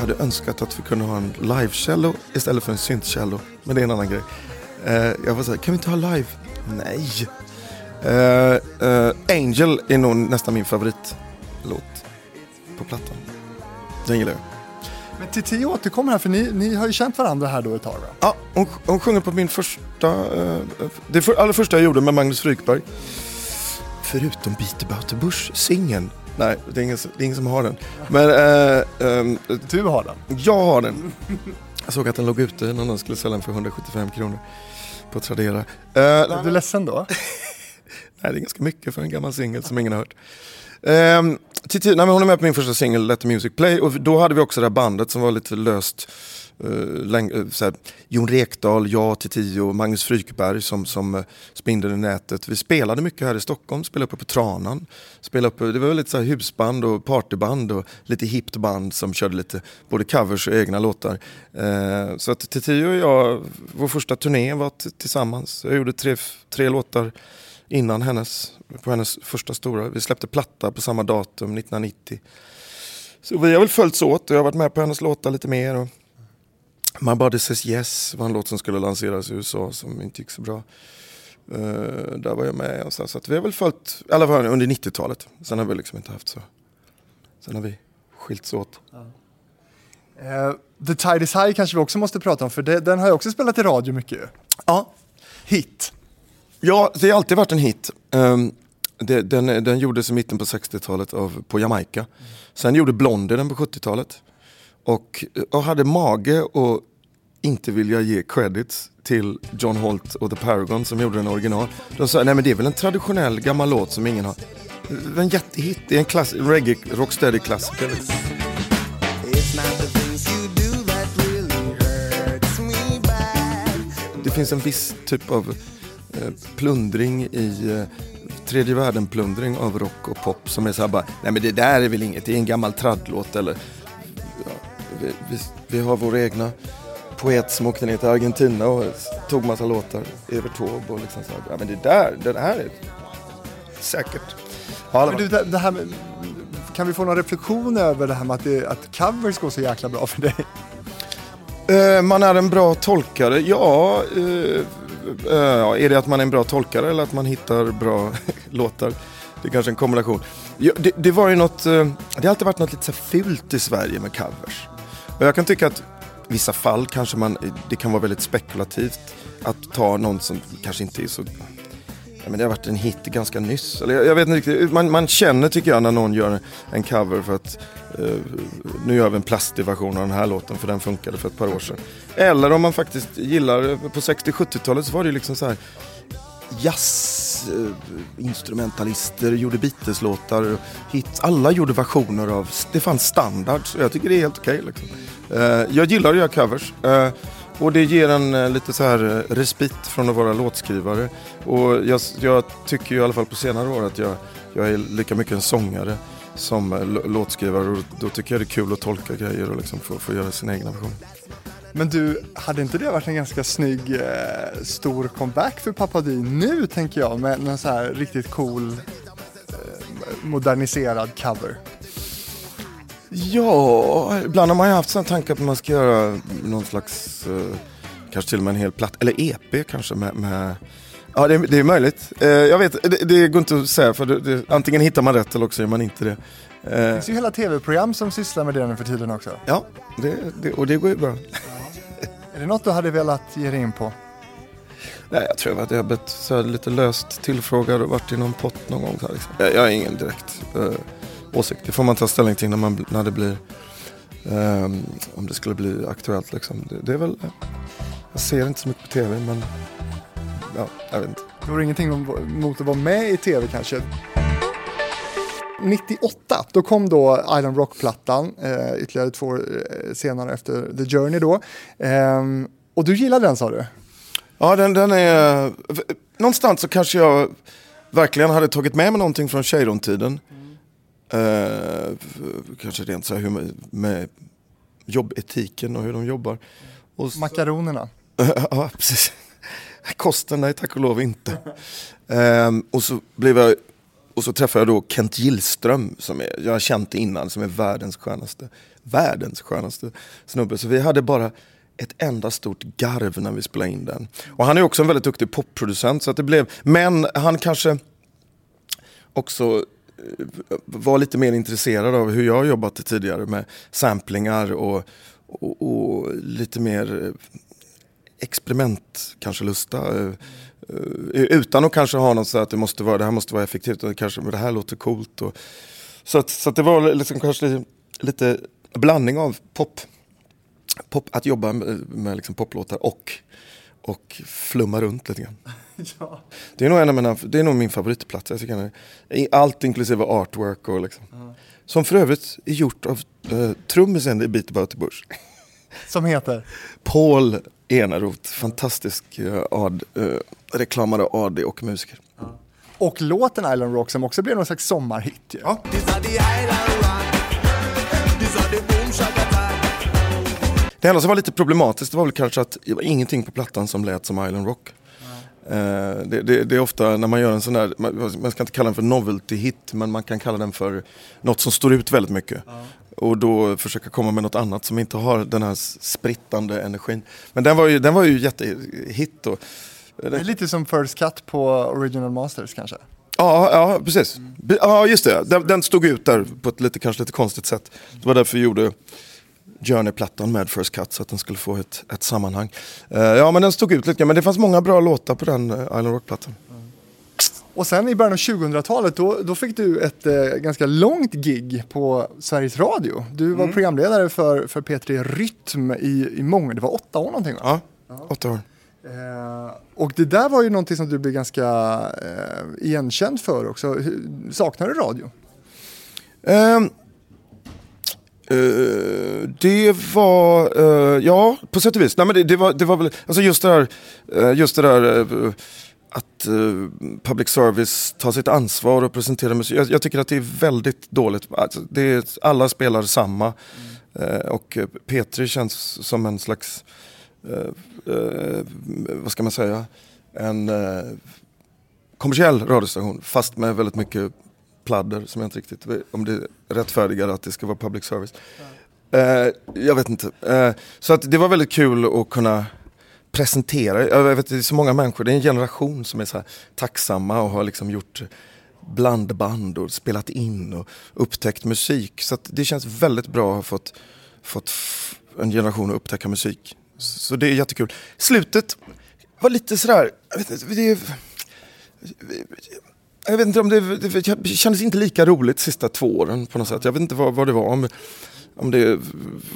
Hade önskat att vi kunde ha en live-cello istället för en synt-cello. Men det är en annan grej. Eh, jag var såhär, kan vi inte ha live? Nej. Eh, eh, Angel är nog nästan min favoritlåt på plattan. Den gillar jag. Men Titi återkommer här, för ni, ni har ju känt varandra här då ett tag va? Ja, hon, hon sjunger på min första, eh, det för, allra första jag gjorde med Magnus Frykberg. Förutom Beat about the Bush-singeln. Nej, det är, ingen, det är ingen som har den. Men eh, ehm, Du har den? jag har den. Jag såg att den låg ute, någon annan skulle sälja den för 175 kronor på Tradera. Eh, Är du ledsen då? Nej, det är ganska mycket för en gammal singel som ingen har hört. Ehm, Titi, nej, hon är med på min första singel, Let the Music Play, och då hade vi också det här bandet som var lite löst. Eh, eh, så här, Jon Rekdal, jag, till och Magnus Frykberg som, som eh, spindeln i nätet. Vi spelade mycket här i Stockholm, spelade uppe på Tranan. Spelade uppe, det var lite så här husband och partyband och lite hippt band som körde lite både covers och egna låtar. Eh, så att Titi och jag, vår första turné var tillsammans. Jag gjorde tre, tre låtar innan hennes, på hennes första stora. Vi släppte platta på samma datum, 1990. Så vi har väl följts åt och jag har varit med på hennes låtar lite mer. Och My Body Says Yes var en låt som skulle lanseras i USA som inte gick så bra. Eh, där var jag med och så, så vi har väl följt, i alla fall under 90-talet. Sen har vi liksom inte haft så. Sen har vi skilts åt. Eh, The Tide is High kanske vi också måste prata om, för det, den har jag också spelat i radio mycket. Ja, Hit. Ja, det har alltid varit en hit. Um, det, den, den gjordes i mitten på 60-talet av, på Jamaica. Sen gjorde Blondie den på 70-talet. Och, och hade mage att inte vilja ge credits till John Holt och The Paragon som gjorde den original. De sa, nej men det är väl en traditionell gammal låt som ingen har. En jättehit, det är en klass, reggae, rocksteady klassiker. It's not the things you do that really hurts me bad. Det finns en viss typ av eh, plundring i eh, tredje världen-plundring av rock och pop som är så här bara, nej men det där är väl inget, det är en gammal traddlåt eller vi, vi, vi har vår egna poet som åkte ner till Argentina och tog massa låtar, Evert Taube och liksom så här, ja men det där, det här är säkert. Ja, Men du, det, det här med, kan vi få någon reflektion över det här med att, det, att covers går så jäkla bra för dig? Eh, man är en bra tolkare, ja. Eh, eh, är det att man är en bra tolkare eller att man hittar bra låtar? Det är kanske en kombination. Ja, det, det var ju något, det har alltid varit något lite så fult i Sverige med covers. Och jag kan tycka att i vissa fall kanske man, det kan vara väldigt spekulativt att ta någon som kanske inte är så Ja, men det har varit en hit ganska nyss. Eller jag, jag vet inte riktigt. Man, man känner tycker jag när någon gör en cover för att eh, nu gör vi en plastig version av den här låten för den funkade för ett par år sedan. Eller om man faktiskt gillar, på 60-70-talet så var det ju liksom så här jazzinstrumentalister gjorde Beatles-låtar, hits. Alla gjorde versioner av, det fanns standards och jag tycker det är helt okej. liksom. Eh, jag gillar att göra covers. Eh, och det ger en eh, lite så här respit från att vara låtskrivare. Och jag, jag tycker ju i alla fall på senare år att jag, jag är lika mycket en sångare som låtskrivare. Och då tycker jag det är kul att tolka grejer och liksom få, få göra sin egna version. Men du, hade inte det varit en ganska snygg eh, stor comeback för Pappa Di nu tänker jag med någon så här riktigt cool eh, moderniserad cover? Ja, ibland har man ju haft sådana tankar på att man ska göra någon slags, eh, kanske till och med en hel platt, eller EP kanske med, med Ja, det, det är möjligt. Eh, jag vet, det, det går inte att säga för det, det, antingen hittar man rätt eller också gör man inte det. Det Eh, finns ju hela tv-program som sysslar med det nu för tiden också. ja, det, det, och det går ju bra. Är det något du hade velat ge dig in på? Nej, jag tror att jag blivit så lite löst tillfrågad och varit i någon pott någon gång. Så här, liksom. jag, jag har ingen direkt eh, åsikt. Det får man ta ställning till när, man, när det blir, ehm, om det skulle bli aktuellt. Liksom. Det, det är väl, jag ser inte så mycket på tv men, ja, jag vet inte. Du har ingenting emot att vara med i tv kanske? 98, då kom då Island Rock-plattan, eh, ytterligare två år eh, senare efter The Journey då. Ehm, och du gillade den sa du? Ja, den, den är... Någonstans så kanske jag verkligen hade tagit med mig någonting från Cheiron-tiden. Eh, kanske rent så här hur, med, med jobbetiken och hur de jobbar. Och så- Makaronerna. ja, precis. Kosten, nej tack och lov inte. Ehm, och, så blev jag, och så träffade jag då Kent Gillström, som är, jag har känt innan, som är världens skönaste, världens skönaste snubbe. Så vi hade bara ett enda stort garv när vi spelade in den. Och han är också en väldigt duktig popproducent. Så att det blev, men han kanske också eh, var lite mer intresserad av hur jag har jobbat tidigare med samplingar och, och, och lite mer eh, experiment kanske lusta. Eh, eh, Utan att kanske ha något så att det, måste vara, det här måste vara effektivt och kanske men det här låter coolt. Och, så att, så att det var liksom kanske lite, blandning av pop, pop att jobba med, med liksom poplåtar och, och flumma runt lite grann. Ja. Det är nog, en av mina, det är nog min favoritplatta. Jag tycker den allt inklusive artwork och liksom. Som för övrigt är gjort av uh, trummisen i Beat About the Bush. Som heter? Paul Eneroth, fantastisk uh, ad, uh, reklamare, AD och musiker. Och låten Island Rock som också blev någon slags sommarhit. Ju. Ja. Det enda som var lite problematiskt var väl kanske att det var ingenting på plattan som lät som Island Rock. Eh, det, det, det är ofta när man gör en sån där, man, man ska inte kalla den för novelty hit men man kan kalla den för något som står ut väldigt mycket. Och då försöka komma med något annat som inte har den här sprittande energin. Men den var ju, den var ju jättehit. Och, Det är lite som First Cut på Original Masters kanske. Ja, ja precis. Ja, just det. Den, den stod ut där på ett lite, kanske lite konstigt sätt. Det var därför vi gjorde Journey-plattan med First Cut så att den skulle få ett, ett sammanhang. Eh, ja, men den stod ut lite. Men det fanns många bra låtar på den eh, Island Rock-plattan. Och sen i början av 2000-talet då, då fick du ett eh, ganska långt gig på Sveriges Radio. Du var programledare för, för P3 Rytm i, i många, det var åtta år någonting va? Ja, åtta år. Eh, och det där var ju någonting som du blev ganska eh, igenkänd för också. Saknar du radio? Ehm, eh, det var, eh, ja på sätt och vis. Nej, men det, det, var, det var väl, alltså just det där, eh, just det där att eh, public service tar sitt ansvar och presenterar musik. Jag, jag tycker att det är väldigt dåligt. Alltså, det är, alla spelar samma. Eh, och eh, P3 känns som en slags, eh, vad ska man säga, en eh, kommersiell radiostation fast med väldigt mycket pladder som jag inte riktigt vet om det rättfärdigar att det ska vara public service. Eh, jag vet inte. Så att det var väldigt kul att kunna presentera. Jag vet, det är så många människor, det är en generation som är så här tacksamma och har liksom gjort blandband och spelat in och upptäckt musik. Så att det känns väldigt bra att ha fått, fått en generation att upptäcka musik. Så det är jättekul. Slutet var lite sådär, jag vet inte, det jag vet inte om det, det kändes inte lika roligt sista två åren på något sätt. Jag vet inte vad, vad det var. Men, om det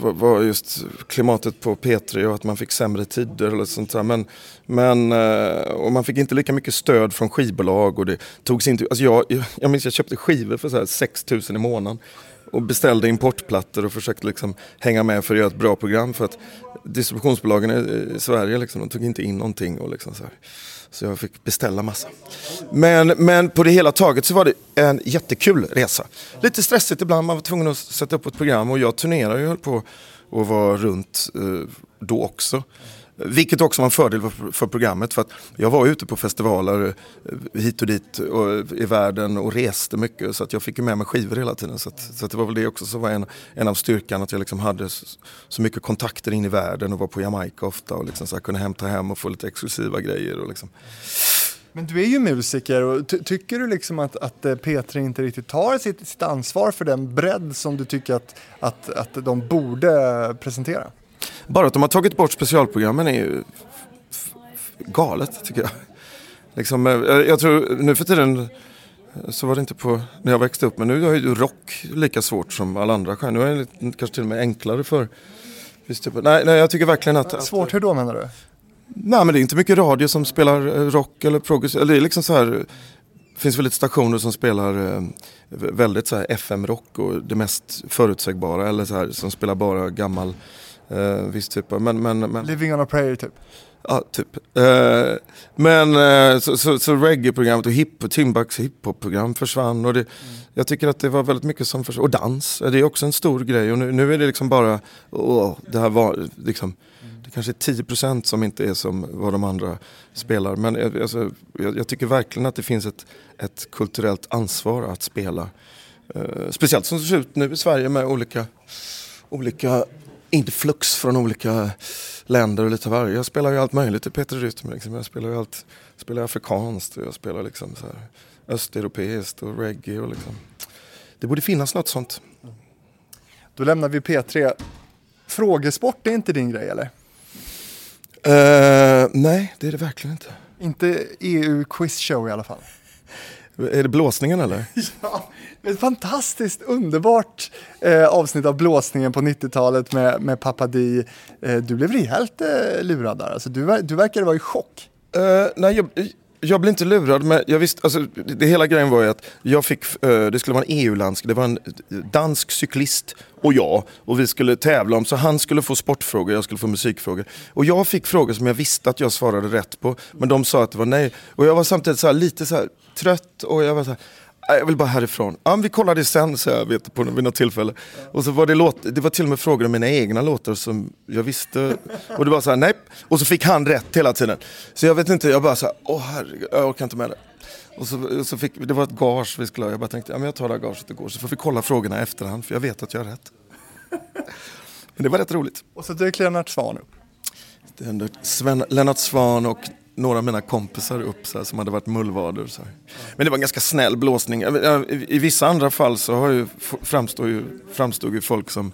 var- just klimatet på P3 och att man fick sämre tider eller sånt där. Men, men eh, och man fick inte lika mycket stöd från skivbolag och det togs inte, alltså jag, jag, minns jag köpte skivor för så här 6 000 i månaden och beställde importplattor och försökte liksom hänga med för att göra ett bra program för att distributionsbolagen i i Sverige liksom, de tog inte in någonting och liksom så här. Så jag fick beställa massa. Men, men på det hela taget så var det en jättekul resa. Lite stressigt ibland, man var tvungen att sätta upp ett program och jag turnerade ju höll på och var runt eh, då också. Vilket också var en fördel för, för programmet för att jag var ute på festivaler eh, hit och dit och, eh, i världen och reste mycket så att jag fick ju med mig skivor hela tiden. Så, att, så att det var väl det också som var en, en av styrkan att jag liksom hade så, så mycket kontakter in i världen och var på Jamaica ofta och liksom så här kunde hämta hem och få lite exklusiva grejer. Och liksom. Men du är ju musiker och ty- tycker du liksom att, att eh, P3 inte riktigt tar sitt, sitt ansvar för den bredd som du tycker att, att, att de borde presentera? Bara att de har tagit bort specialprogrammen är ju galet tycker jag. Liksom, eh, jag tror nu för tiden eh, så var det inte på när jag växte upp men nu är ju rock lika svårt som alla andra stjärnor. Nu är det kanske till och med enklare för typ nej, nej, jag tycker verkligen att... Svårt, hur då menar du? Nej men det är inte mycket radio som spelar eh, rock eller progressiv. Eller det är liksom så här. Det finns väl lite stationer som spelar väldigt så här FM-rock och det mest förutsägbara. Eller så här som spelar bara gammal eh, viss typ av. Men, men, men, Living on a prayer typ. ja, typ. Eh, men eh, så, så, så reggae-programmet och hip, Timbaks hiphop-program försvann. Och det, Jag tycker att det var väldigt mycket som försvann. Och dans, det är också en stor grej. Och nu, nu är det liksom bara, åh, det här var liksom det kanske är 10% som inte är som vad de andra spelar. Men jag, alltså, jag, jag tycker verkligen att det finns ett, ett kulturellt ansvar att spela. Eh, speciellt som det ser ut nu i Sverige med olika, olika inte flux från olika länder och lite varje. Jag spelar ju allt möjligt i Peter Rytm. Liksom. Jag spelar ju allt, spelar afrikanskt och jag spelar liksom så här östeuropeiskt och reggae och liksom. Det borde finnas något sånt. Då lämnar vi P3. Frågesport är inte din grej eller? Eh, nej, det är det verkligen inte. Inte EU Quiz Show i alla fall. Är det blåsningen eller? Ja, ett fantastiskt underbart eh, avsnitt av blåsningen på 90-talet med, med Pappa Di. Eh, du blev rejält eh, lurad där, alltså, du, du verkade vara i chock. Eh, nej, jag, jag blev inte lurad, men jag visste, alltså, det, det hela grejen var ju att jag fick, eh, det skulle vara en EU-landsk, det var en dansk cyklist och jag, och vi skulle tävla om, så han skulle få sportfrågor, jag skulle få musikfrågor. Och jag fick frågor som jag visste att jag svarade rätt på, men de sa att det var nej. Och jag var samtidigt så här, lite så här, trött och jag var så här, jag vill bara härifrån. Ja, vi kollar det sen, så jag vet på vid något tillfälle. Och så var det, låt, det var till och med frågor om mina egna låtar som jag visste. Och det var så här, nej. Och så fick han rätt hela tiden. Så jag vet inte, jag bara så här, åh herregud, jag orkar inte med det. Och så, och så fick, det var ett gage vi skulle ha. Jag bara tänkte, ja men jag tar det här gaget igår. Så får vi kolla frågorna i efterhand, för jag vet att jag har rätt. Men det var rätt roligt. Och så dök Lennart Swahn upp. Sven, Lennart Svan och några av mina kompisar upp så här, som hade varit mullvader. Så här. Men det var en ganska snäll blåsning. I, vissa andra fall så har ju, f- framstår ju, framstod ju folk som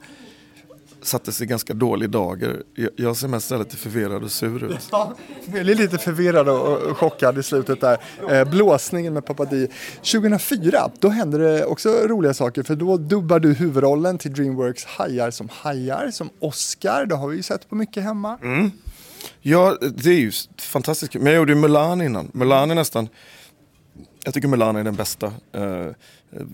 satte sig i ganska dålig dager. Jag, ser mest lite förvirrad och sur ut. Ja, jag blev lite förvirrad och chockad i slutet där. Eh, blåsningen med Pappa Di. 2004, då hände det också roliga saker för då dubbar du huvudrollen till Dreamworks Hajar som hajar, som Oscar. Det har vi ju sett på mycket hemma. Ja, det är ju fantastiskt kul. Men jag gjorde ju Mulan innan. Mulan är nästan... Jag tycker Mulan är den bästa eh,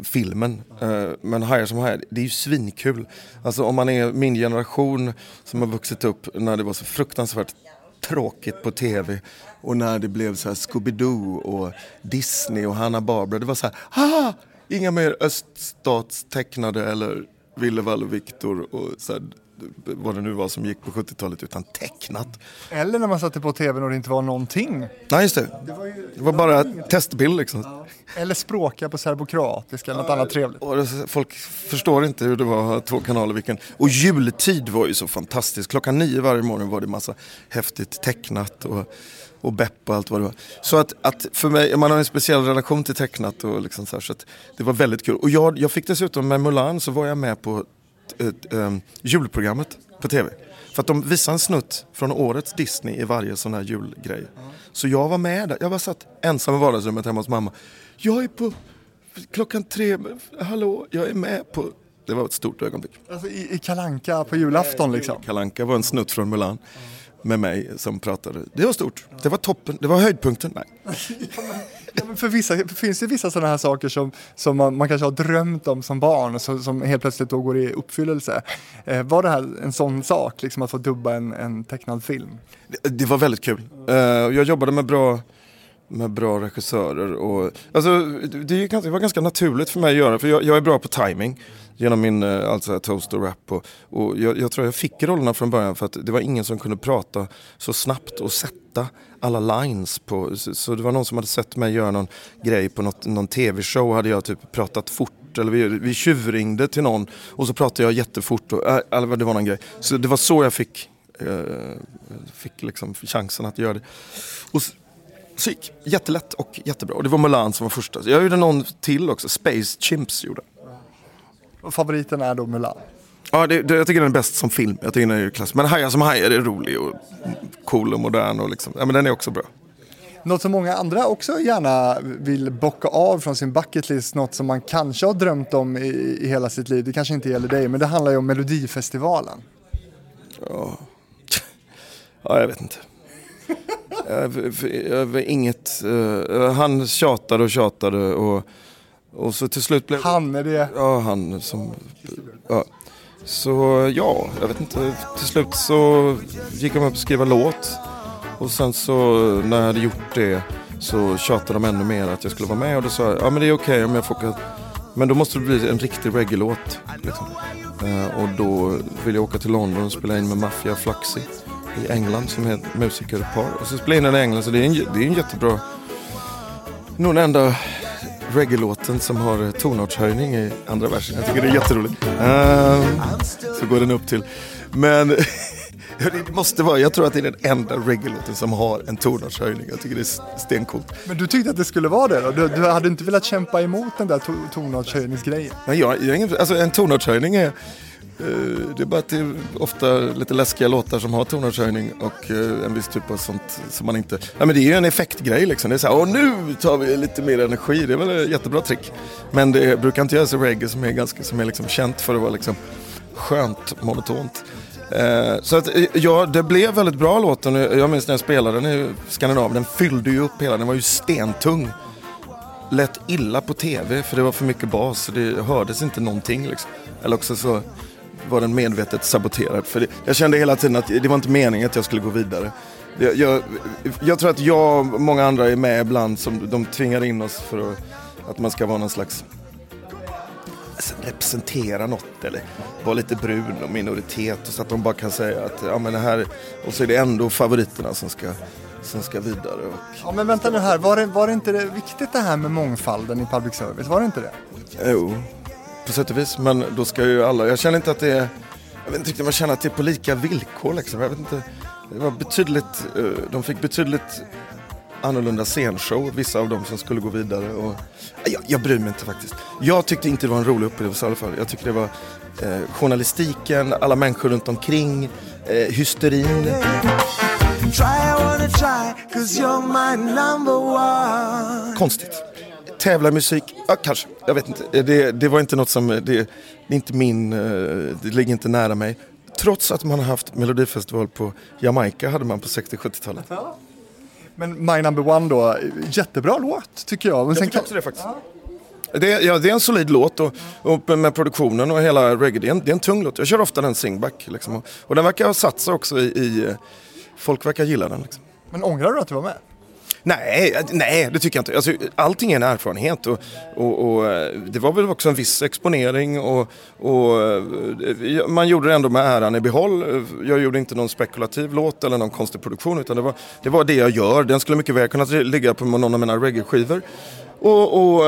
filmen. Eh, men Hajar som hajar, det är ju svinkul. Alltså om man är min generation som har vuxit upp när det var så fruktansvärt tråkigt på tv och när det blev så här Scooby-Doo och Disney och Hanna Barbera. Det var så här, haha! Inga mer öststatstecknade eller Willevall och Viktor och så här, vad det nu var som gick på 70-talet utan tecknat. Eller när man satte på tvn och det inte var någonting. Nej just det. Det var, ju, Det var bara testbild liksom. Eller språka på serbokroatiska eller något annat trevligt. Det, folk förstår inte hur det var att ha två kanaler vilken. Och jultid var ju så fantastiskt. Klockan nio varje morgon var det massa häftigt tecknat och, och Bepp och allt vad det var. Så att, att för mig, man har en speciell relation till tecknat och liksom så, här, så att det var väldigt kul. Och jag, jag fick dessutom med Mulan så var jag med på um, julprogrammet på tv. För att de visade en snutt från årets Disney i varje sån här julgrej. Så jag var med där. Jag var satt ensam i vardagsrummet hemma hos mamma. Jag är på klockan tre, hallå, jag är med på... Det var ett stort ögonblick. Alltså i, i Kalanka på julafton liksom. Kalanka var en snutt från Mulan med mig som pratade. Det var stort. Det var toppen. Det var höjdpunkten. Nej. Ja, men för vissa det finns det vissa sådana här saker som, som man, man kanske har drömt om som barn och som, som helt plötsligt då går i uppfyllelse. Eh, var det här en sån sak, liksom att få dubba en, en tecknad film? Det, det var väldigt kul. Uh, jag jobbade med bra, med bra regissörer. Och, alltså, det, det, ganska- det var ganska naturligt för mig att göra, för jag, jag är bra på timing genom min eh, alltså, toast och rap. Och, och jag, jag tror jag fick rollerna från början för att det var ingen som kunde prata så snabbt och sätta alla lines på. Så, så det var någon som hade sett mig göra någon grej på något, någon tv-show hade jag typ pratat fort. Eller vi, vi tjuvringde till någon och så pratade jag jättefort. Och, äh, det var någon grej. Så det var så jag fick, eh, fick liksom chansen att göra det. Och, så, så gick jättelätt och jättebra. Och det var Mulan som var första. Jag gjorde någon till också, Space Chimps gjorde. Och favoriten är då Mulan. Ja, det, det, jag tycker den är bäst som film. Jag tycker den är klass. Men Hajar som hajar är rolig och cool och modern. Och liksom. ja, men den är också bra. Något som många andra också gärna vill bocka av från sin bucketlist, något som man kanske har drömt om i, i hela sitt liv. Det kanske inte gäller dig, men det handlar ju om Melodifestivalen. Ja, jag vet inte. Jag, jag, inget, eh, han tjatade och tjatade och, och så till slut blev Han är det. Ja, han som... Ja. Så ja, jag vet inte. Till slut så gick de upp och skriva låt. Och sen så när jag hade gjort det så tjatade de ännu mer att jag skulle vara med. Och då sa jag, ja men det är okej om jag får åka. Men då måste det bli en riktig reggae-låt. Liksom. Eh, och då vill jag åka till London och spela in med Mafia Fluxy i England som är ett musikerpar. Och så spelade jag in den i England så det är en, det är en jättebra... Nog den enda reggae-låten som har tonartshöjning i andra versen. Jag tycker det är jätteroligt. Ehm, så går den upp till. Men det måste vara, jag tror att det är den enda reggae-låten som har en tonartshöjning. Jag tycker det är stencoolt. Men du tyckte att det skulle vara det då? Du, du hade inte velat kämpa emot den där to- tonartshöjningsgrejen? Men jag, jag alltså en tonartshöjning är Eh, det är bara att det är ofta lite läskiga låtar som har tonartshöjning och eh, en viss typ av sånt som man inte... Ja men det är ju en effektgrej liksom. Det är så här, åh nu tar vi lite mer energi. Det är väl ett jättebra trick. Men det brukar inte göras i reggae som är ganska, som är liksom känt för att vara liksom skönt monotont. Eh, så att, ja, det blev väldigt bra låten. Jag minns när jag spelade den i Skandinavien. Den fyllde ju upp hela, den var ju stentung. Lät illa på tv för det var för mycket bas. Så det hördes inte någonting liksom. Eller också så var den medvetet saboterad. För det, jag kände hela tiden att det var inte meningen att jag skulle gå vidare. Det, jag, jag tror att jag och många andra är med ibland som de tvingar in oss för att, att man ska vara någon slags alltså, representera något eller vara lite brun och minoritet och så att de bara kan säga att ja men det här och så är det ändå favoriterna som ska, som ska vidare. Och, Ja men vänta nu här, var det, var det inte det viktigt det här med mångfalden i public service? Var det inte det? jo, på sätt och vis. Men då ska ju alla, jag känner inte att det är, jag vet inte riktigt om jag känner att det är på lika villkor liksom. Jag vet inte, det var betydligt, eh, de fick betydligt annorlunda scenshow, vissa av dem som skulle gå vidare. Och, jag, jag bryr mig inte faktiskt. Jag tyckte inte det var en rolig upplevelse i alla fall. Jag tyckte det var eh, journalistiken, alla människor runt omkring, eh, hysterin. Try, try, cause one. Konstigt. Tävlarmusik, ja kanske, jag vet inte. Det, det var inte något som, det, det är inte min, eh, det ligger inte nära mig. Trots att man har haft melodifestival på Jamaica hade man på 60-70-talet. Men My Number One då, jättebra låt tycker jag. Men Jag sen tycker också det faktiskt. Det, är- ja, det är en solid låt och, och med produktionen och hela reggae. Det är en, det är en tung låt. Jag kör ofta den singback. Liksom. Och, och den verkar ha satt sig också i, i eh, folk verkar gilla den. Liksom. men ångrar du att du var med? Nej, eh, nej, det tycker jag inte. Alltså, allting är en erfarenhet och, och, och eh, det var väl också en viss exponering och, och eh, man gjorde det ändå med äran i behåll. Jag gjorde inte någon spekulativ låt eller någon konstig produktion utan det var det, var det jag gör. Den skulle mycket väl kunna ligga på någon av mina reggae-skivor. Och, och,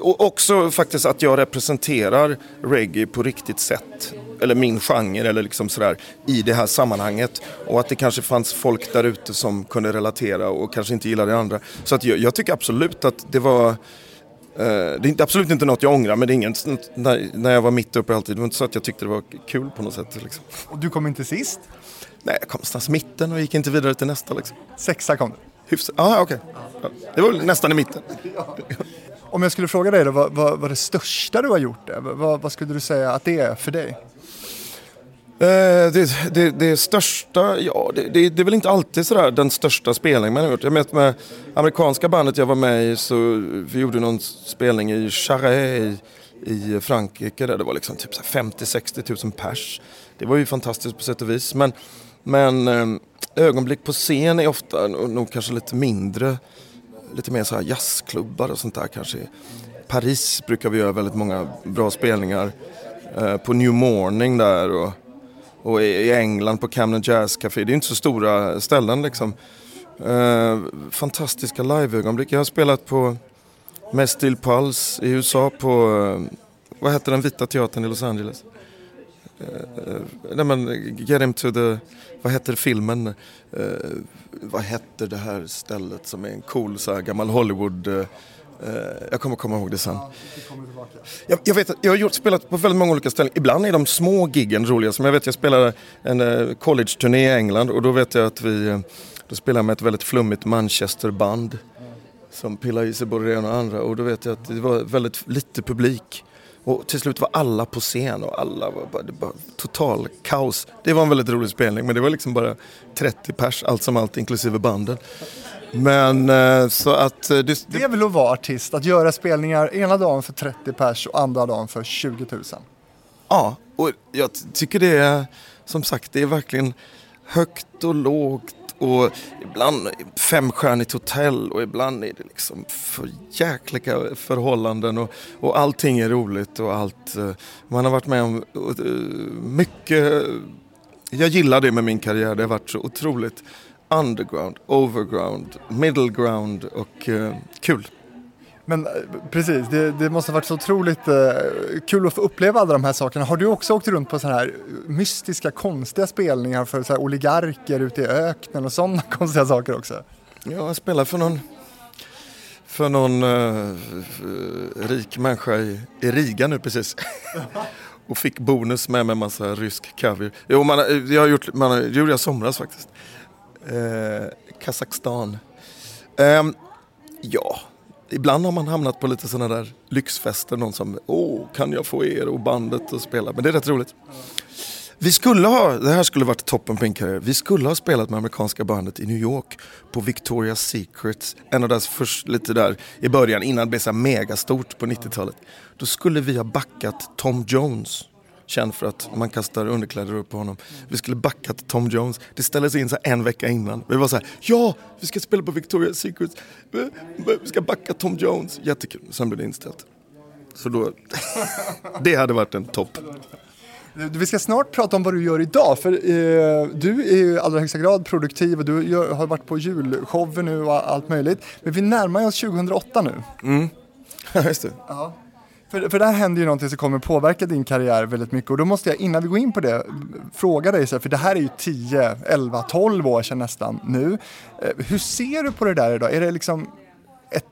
och också faktiskt att jag representerar reggae på riktigt sätt. Eller min genre eller liksom sådär i det här sammanhanget. Och att det kanske fanns folk där ute som kunde relatera och kanske inte gillade det andra. Så att jag, jag tycker absolut att det var eh, det är absolut inte något jag ångrar men det är inget när, jag var mitt uppe i alltid. Det var inte så att jag tyckte det var kul på något sätt. Liksom. Och du kom inte sist? Nej, jag kom någonstans i mitten och gick inte vidare till nästa. Liksom. Sexa kom du. Hyfsat. Ah, okej. Ja, det var nästan i mitten. Om jag skulle fråga dig då, vad, vad, vad det största du har gjort det? Vad, vad skulle du säga att det är för dig? Eh, det, det, det största, ja det, det, det är väl inte alltid sådär den största spelningen man har gjort. Jag vet med amerikanska bandet jag var med i så vi gjorde någon spelning i Charret i, i Frankrike där det var liksom typ 50-60 000 pers. Det var ju fantastiskt på sätt och vis. Men, men eh, ögonblick på scen är ofta nog kanske lite mindre, lite mer såhär jazzklubbar och sånt där kanske. I Paris brukar vi göra väldigt många bra spelningar. Eh, på New Morning där och och i i England på Camden Jazz Café. Det är inte så stora ställen liksom. Eh, fantastiska liveögonblick. Jag har spelat på Mestil Pulse i USA på, eh, vad heter den vita teatern i Los Angeles? Eh, eh nej men, Get him to the, vad heter filmen? Eh, vad heter det här stället som är en cool så här, gammal Hollywood eh, jag kommer komma ihåg det sen. Jag, jag, vet jag har gjort, spelat på väldigt många olika ställen. Ibland är de små giggen roliga. Som jag vet jag spelade en eh, college-turné i England och då vet jag att vi eh, då spelade med ett väldigt flummigt Manchester-band. Som pillade i sig både det ena och det andra och då vet jag att det var väldigt lite publik. Och till slut var alla på scen och alla var bara, det var total kaos. Det var en väldigt rolig spelning men det var liksom bara 30 pers allt som allt inklusive banden. Men eh, så att eh, det, Det är väl att vara artist, att göra spelningar ena dagen för 30 pers och andra dagen för 20 000. Ja, och jag ty- tycker det är som sagt det är verkligen högt och lågt och ibland femstjärnigt hotell och ibland är det liksom för jäkliga förhållanden och, och allting är roligt och allt. eh, Man har varit med om mycket, jag gillar det med min karriär, det har varit så otroligt underground, overground, middle ground och eh, kul. Men eh, precis, det, det måste ha varit så otroligt eh, kul att få uppleva alla de här sakerna. Har du också åkt runt på sådana här mystiska, konstiga spelningar för så här oligarker ute i öknen och sådana konstiga saker också? Ja, jag spelar för någon, för någon eh, rik människa i, i Riga nu precis. Och fick bonus med med massa rysk kaviar. Jo, man, jag har gjort, man, det gjorde jag somras faktiskt. Eh, Kazakstan. Ehm, ja, ibland har man hamnat på lite sådana där lyxfester. Någon som, åh, kan jag få er och bandet att spela? Men det är rätt roligt. Vi skulle ha, det här skulle varit toppen på min karriär. Vi skulle ha spelat med amerikanska bandet i New York på Victoria's Secrets. En av deras först, lite där i början innan det blev så här megastort på 90-talet. Då skulle vi ha backat Tom Jones. Känd för att man kastar underkläder upp på honom. Vi skulle backat Tom Jones. Det ställdes in så en vecka innan. Vi var så här, ja, vi ska spela på Victoria's Secrets. Vi ska backa Tom Jones. Jättekul. Sen blev det inställt. Så då, det hade varit en topp. Vi ska snart prata om vad du gör idag, för eh, du är ju i allra högsta grad produktiv och du gör, har varit på julshower nu och allt möjligt. Men vi närmar oss 2008 nu. Ja, just det. För, för där händer ju någonting som kommer påverka din karriär väldigt mycket och då måste jag innan vi går in på det fråga dig, för det här är ju 10, 11, 12 år sedan nästan nu. Eh, hur ser du på det där idag? Är det liksom ett,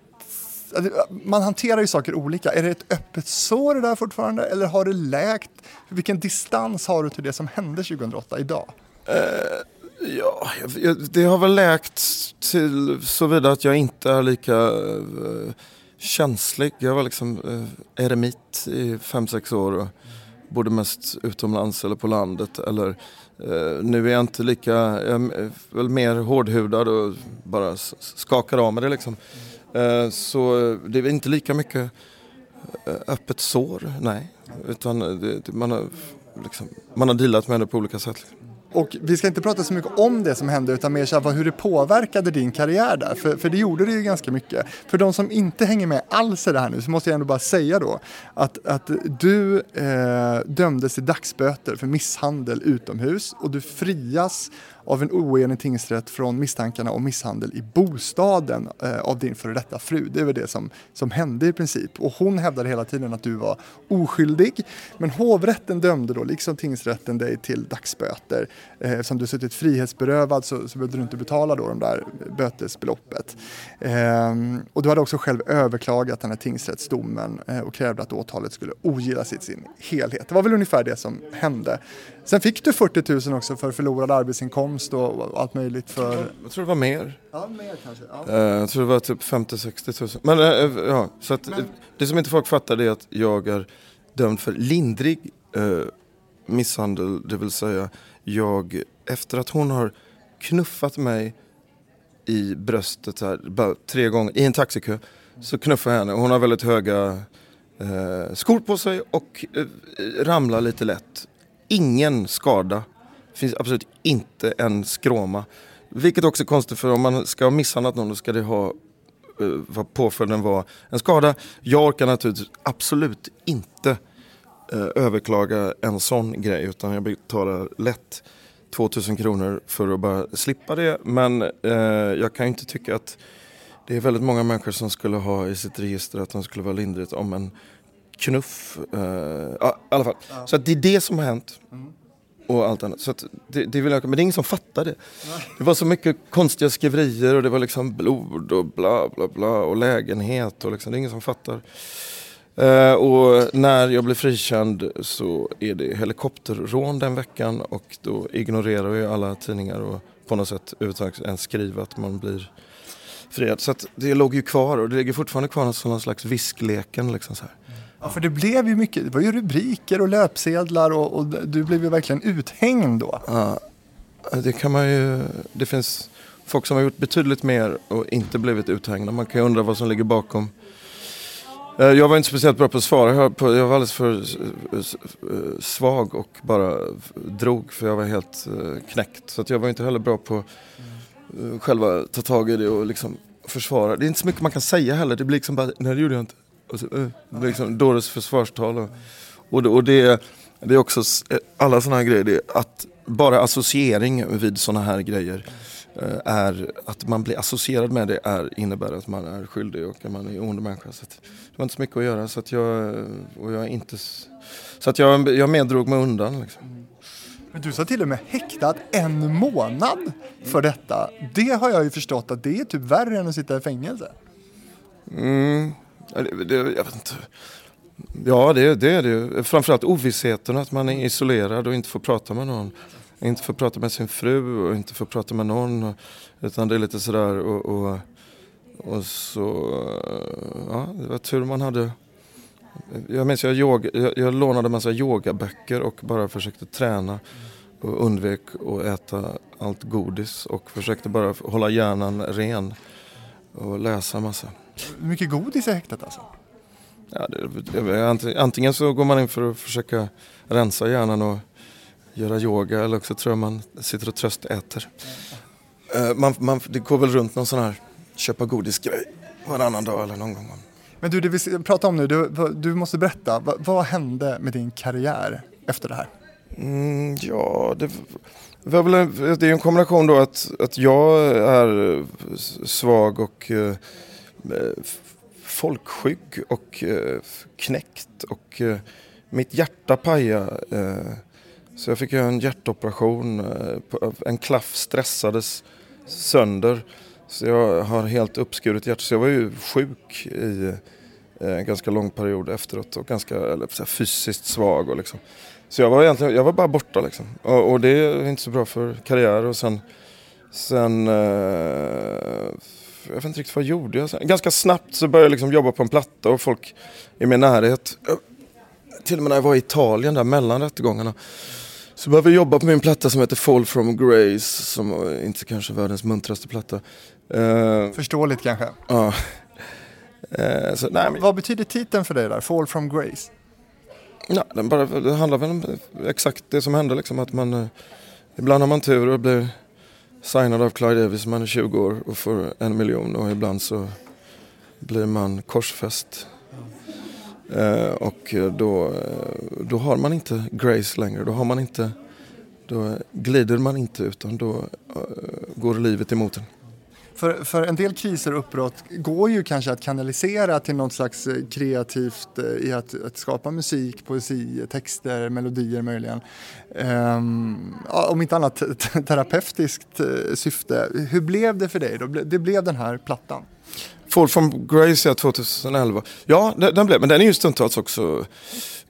alltså, man hanterar ju saker olika. Är det ett öppet sår det där fortfarande eller har det läkt? Vilken distans har du till det som hände 2008 idag? Eh, ja, det har väl läkt till såvida att jag inte är lika eh, känslig. Jag var liksom eh, eremit i fem sex år och bodde mest utomlands eller på landet. Eller, eh, nu är jag inte lika, jag är eh, väl mer hårdhudad och bara skakar av mig det liksom. Eh, så det är inte lika mycket eh, öppet sår, nej. Utan eh, det, det, man, har, liksom, man har dealat med det på olika sätt. Och vi ska inte prata så mycket om det som hände utan mer så här, hur det påverkade din karriär där. För, för det gjorde det ju ganska mycket. För de som inte hänger med alls i det här nu så måste jag ändå bara säga då att, att du eh, dömdes till dagsböter för misshandel utomhus och du frias av en oenig tingsrätt från misstankarna om misshandel i bostaden eh, av din före detta fru. Det är väl det som, som hände i princip. Och hon hävdade hela tiden att du var oskyldig. Men hovrätten dömde då, liksom tingsrätten, dig till dagsböter. Eh, Eftersom du suttit frihetsberövad så, så behövde du inte betala då de där bötesbeloppet. Ehm, och du hade också själv överklagat den här tingsrättsdomen eh, och krävde att åtalet skulle ogillas i sin helhet. Det var väl ungefär det som hände. Sen fick du 40 000 också för förlorad arbetsinkomst och, allt möjligt för... Jag tror det var mer. Ja, mer kanske. Ja. Eh, Jag tror det var typ 50-60 tusen. Men eh, ja, så att, eh, det som inte folk fattar är att jag är dömd för lindrig eh, misshandel. Det vill säga, jag, efter att hon har knuffat mig i bröstet så här, bara tre gånger i en taxikö. Så knuffar jag henne. och Hon har väldigt höga eh, skor på sig och eh, ramlar lite lätt. Ingen skada. finns absolut inte en skråma. Vilket också är konstigt för om man ska ha misshandlat någon då ska det ha eh, vad påföljden var en skada. Jag orkar naturligtvis absolut inte eh, överklaga en sån grej utan jag betalar lätt 2000 kronor för att bara slippa det. Men eh, jag kan ju inte tycka att det är väldigt många människor som skulle ha i sitt register att de skulle vara lindrigt om en knuff. Eh, ja, i alla fall. Så att det är det som har hänt. Och allt annat. Så det, det vill jag, men det är ingen som fattar det. Det var så mycket konstiga skriverier och det var liksom blod och bla bla bla och lägenhet och liksom, det är ingen som fattar. Eh, och när jag blir frikänd så är det helikopterrån den veckan och då ignorerar ju alla tidningar och på något sätt överhuvudtaget ens skriva att man blir friad. Så att det låg ju kvar och det ligger fortfarande kvar som någon slags viskleken. Liksom så här. Ja, för det blev ju mycket, det var ju rubriker och löpsedlar och, och du blev ju verkligen uthängd då. Ja, det kan man ju... Det finns folk som har gjort betydligt mer och inte blivit uthängda. Man kan ju undra vad som ligger bakom. Eh, jag var inte speciellt bra på att svara. Jag var alldeles för svag och bara drog för jag var helt eh, knäckt. Så att jag var inte heller bra på att själva ta tag i det och liksom försvara. Det är inte så mycket man kan säga heller. Det blir liksom bara, nej det gjorde jag inte. Och så, det blir liksom Doris försvarstal. Och, och, det, och det, det är också alla sådana här grejer. Det är att bara associering vid sådana här grejer är att man blir associerad med det är, innebär att man är skyldig och att man är ond människa. Så det var inte så mycket att göra så att jag, och jag inte så att jag, jag meddrog mig undan. Liksom. Men du sa till och med häktad en månad för detta. Det har jag ju förstått att det är typ värre än att sitta i fängelse. Mm, ja, det, det, jag vet inte. Ja, det, det är det ju. Framförallt ovissheten att man är isolerad och inte får prata med någon. Inte får prata med sin fru och inte får prata med någon. Utan det är lite sådär och, och, och så, ja, det var tur man hade. Jag minns jag, yoga, jag, jag lånade massa yogaböcker och bara försökte träna och undvek att äta allt godis och försökte bara hålla hjärnan ren och läsa massa. Hur mycket godis är häktat alltså? Ja, det, antingen så går man in för att försöka rensa hjärnan och göra yoga eller också tror jag man sitter och tröstäter. Eh, Man, man, det går väl runt någon sån här köpa godisgrej varannan dag eller någon gång. Men du, det vi ska prata om nu, du, du måste berätta. Vad, vad hände med din karriär efter det här? Mm, ja, det var väl en, det är en kombination då att, att jag är svag och eh, folkskygg och eh, knäckt och eh, mitt hjärta pajade. Så jag fick göra en hjärtoperation. Eh, en klaff stressades sönder. Så jag har helt uppskuret hjärta. Så jag var ju sjuk i en ganska lång period efteråt och ganska eller, så här, fysiskt svag. Och liksom. Så jag var egentligen, jag var bara borta liksom. Och, och det är inte så bra för karriär och sen, sen eh, jag vet inte riktigt vad jag gjorde. Jag, sen, ganska snabbt så började jag liksom jobba på en platta och folk i min närhet. Eh, till och med när jag var i Italien där mellan rättegångarna. Så började vi jobba på min platta som heter Fall from Grace som inte kanske världens muntraste platta. Eh, Förståeligt kanske. ja. Eh, så, nej, men, Vad betyder titeln för dig där? Fall from Grace? Ja, den bara, det handlar väl om exakt det som hände liksom. Att man, eh, ibland har man tur och blir signad av Clyde Davis när man är 20 år och får en miljon och ibland så blir man korsfäst. Eh, och då, eh, då har man inte Grace längre. Då, har man inte, då glider man inte utan då eh, går livet emot en. För, för en del kriser och uppbrott går ju kanske att kanalisera till något slags eh, kreativt eh, i att, att skapa musik, poesi, texter, melodier möjligen. Ehm, om inte annat terapeutiskt syfte. Hur blev det för dig då? Det blev den här plattan. Fall from Grace ja, 2011. Ja, den, den blev, men den är ju stundtals också...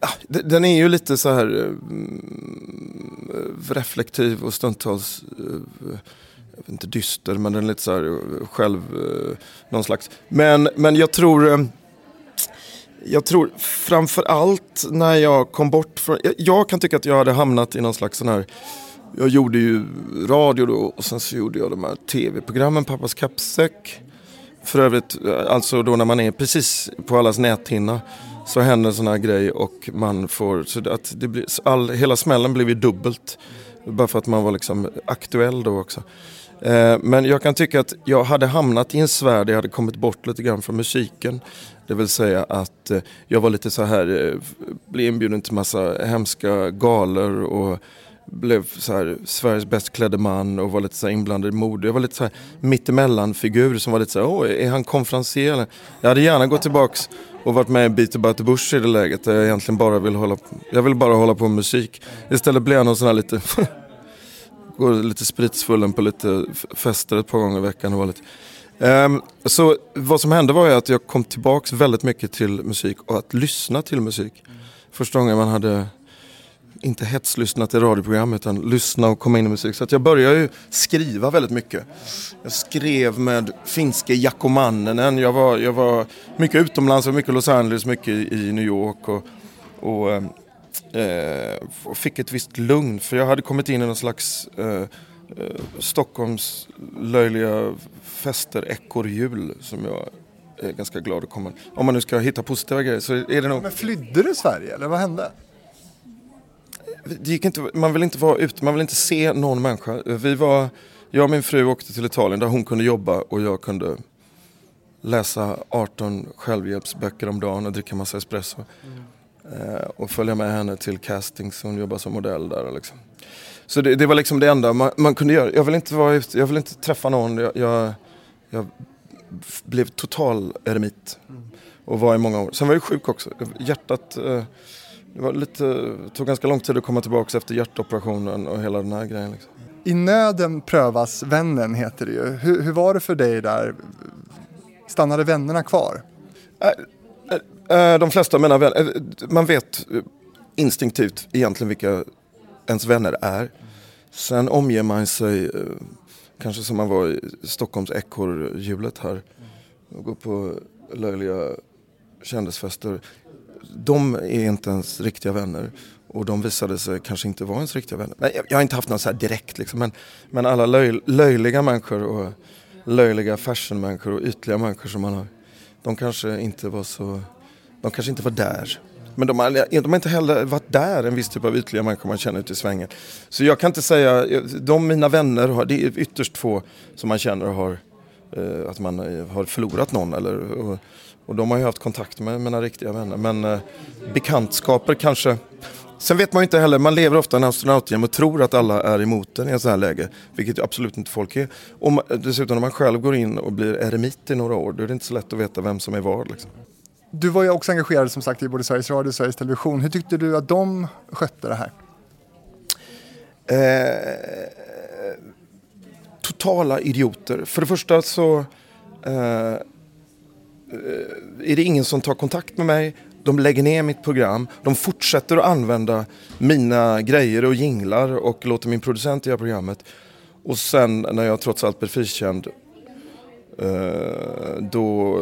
Ja, den, är ju lite så här mm, reflektiv och stundtals... eh, jag vet inte dyster, men den är lite så här eh, själv... någon slags. Men, men jag tror... Jag tror framför allt när jag kom bort från... Jag, jag kan tycka att jag hade hamnat i någon slags sån här... Jag gjorde ju radio då och sen så gjorde jag de här tv-programmen, Pappas kappsäck. För övrigt, eh, alltså då när man är precis på allas näthinna så händer en sån här grej och man får, så att det blir, all, hela smällen blev ju dubbelt. Bara för att man var liksom aktuell då också. Eh, men jag kan tycka att jag hade hamnat i en sfär där jag hade kommit bort lite grann från musiken. Det vill säga att eh, jag var lite så här, eh, blev inbjuden till massa hemska galor och blev så här, Sveriges bäst klädde man och var lite så här inblandad i mode. Jag var lite så här mittemellan-figur som var lite så här, åh, är han konferencier? eller?" Jag hade gärna gått tillbaks och varit med i Beat about the Bush i det läget där jag egentligen bara vill hålla på, jag vill bara hålla på med musik. Istället blev jag någon sån här lite, går lite spritsvullen på lite fester ett par gånger i veckan och var lite Um, så vad som hände var ju att jag kom tillbaks väldigt mycket till musik och att lyssna till musik. Första gången man hade inte hetslyssna till radioprogram utan lyssna och komma in i musik. Så att jag började ju skriva väldigt mycket. Jag skrev med finske Jaakko Manninen. Jag var, jag var mycket utomlands, mycket i Los Angeles, mycket i New York. Och, och, eh, eh, och fick ett visst lugn för jag hade kommit in i någon slags eh, eh Stockholms löjliga fester, ekorrhjul som jag är ganska glad att komma. Om man nu ska hitta positiva grejer så är det nog Men flydde du Sverige eller vad hände? Det gick inte, man vill inte vara ute, man vill inte se någon människa. Vi var, jag och min fru åkte till Italien där hon kunde jobba och jag kunde läsa 18 självhjälpsböcker om dagen och dricka massa espresso. Eh, och följa med henne till castings, hon jobbar som modell där. Liksom. Så det, det var liksom det enda man, man kunde göra. Jag vill inte, vara, ute- jag vill inte träffa någon. Jag, jag, jag blev total eremit och var i många år. Sen var jag sjuk också. Hjärtat, eh, det var lite, tog ganska lång tid att komma tillbaka efter hjärtoperationen och hela den här grejen. Liksom. I nöden prövas vännen heter det ju. Hur, hur var det för dig där? Stannade vännerna kvar? Eh, De flesta av mina vänner, eh, man vet instinktivt egentligen vilka ens vänner är. Sen omger man sig, eh, kanske som man var i Stockholms ekorrhjulet här, och går på löjliga kändisfester. De är inte ens riktiga vänner. Och de visade sig kanske inte vara ens riktiga vänner. Men jag, jag har inte haft någon så här direkt liksom. Men, men alla löj, löjliga människor och löjliga fashionmänniskor och ytliga människor som man har. De kanske inte var så, de kanske inte var där. Men de har, de har inte heller varit där, en viss typ av ytliga människor man känner ute i svängen. Så jag kan inte säga, de mina vänner, har, det är ytterst få som man känner har, eh, att man eh, har förlorat någon. Eller, och, och de har ju haft kontakt med mina riktiga vänner. Men eh, bekantskaper kanske. Sen vet man ju inte heller, man lever ofta i en astronautgäng och tror att alla är emot en i en sån här läge. Vilket absolut inte folk är. Och ma- dessutom när man själv går in och blir eremit i några år, då är det inte så lätt att veta vem som är vad. Liksom. Du var ju också engagerad som sagt i både Sveriges Radio och Sveriges Television. Hur tyckte du att de skötte det här? Eh, totala idioter. För det första så eh, Eh, är det ingen som tar kontakt med mig. De lägger ner mitt program. De fortsätter att använda mina grejer och jinglar och låter min producent göra programmet. Och sen när jag trots allt blir frikänd eh, då,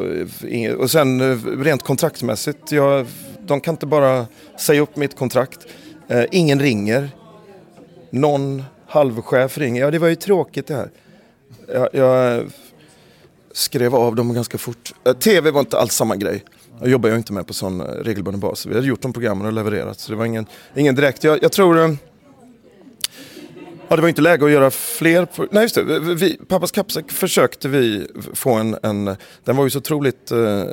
och sen eh, rent kontraktmässigt, jag, de kan inte bara säga upp mitt kontrakt. Ingen ringer någon halvchef ringer. Ja, det var ju tråkigt det här. Jag, jag skrev av dem ganska fort. Eh, TV var inte alls samma grej. Jag jobbar ju inte med på sån eh, regelbunden bas. Vi hade gjort de programmen och levererat. Så det var ingen, ingen direkt. Jag, jag tror... Eh, ja, det var inte läge att göra fler. Nej, just det. Vi, Pappas kappsäck försökte vi få en, en... Den var ju så otroligt eh,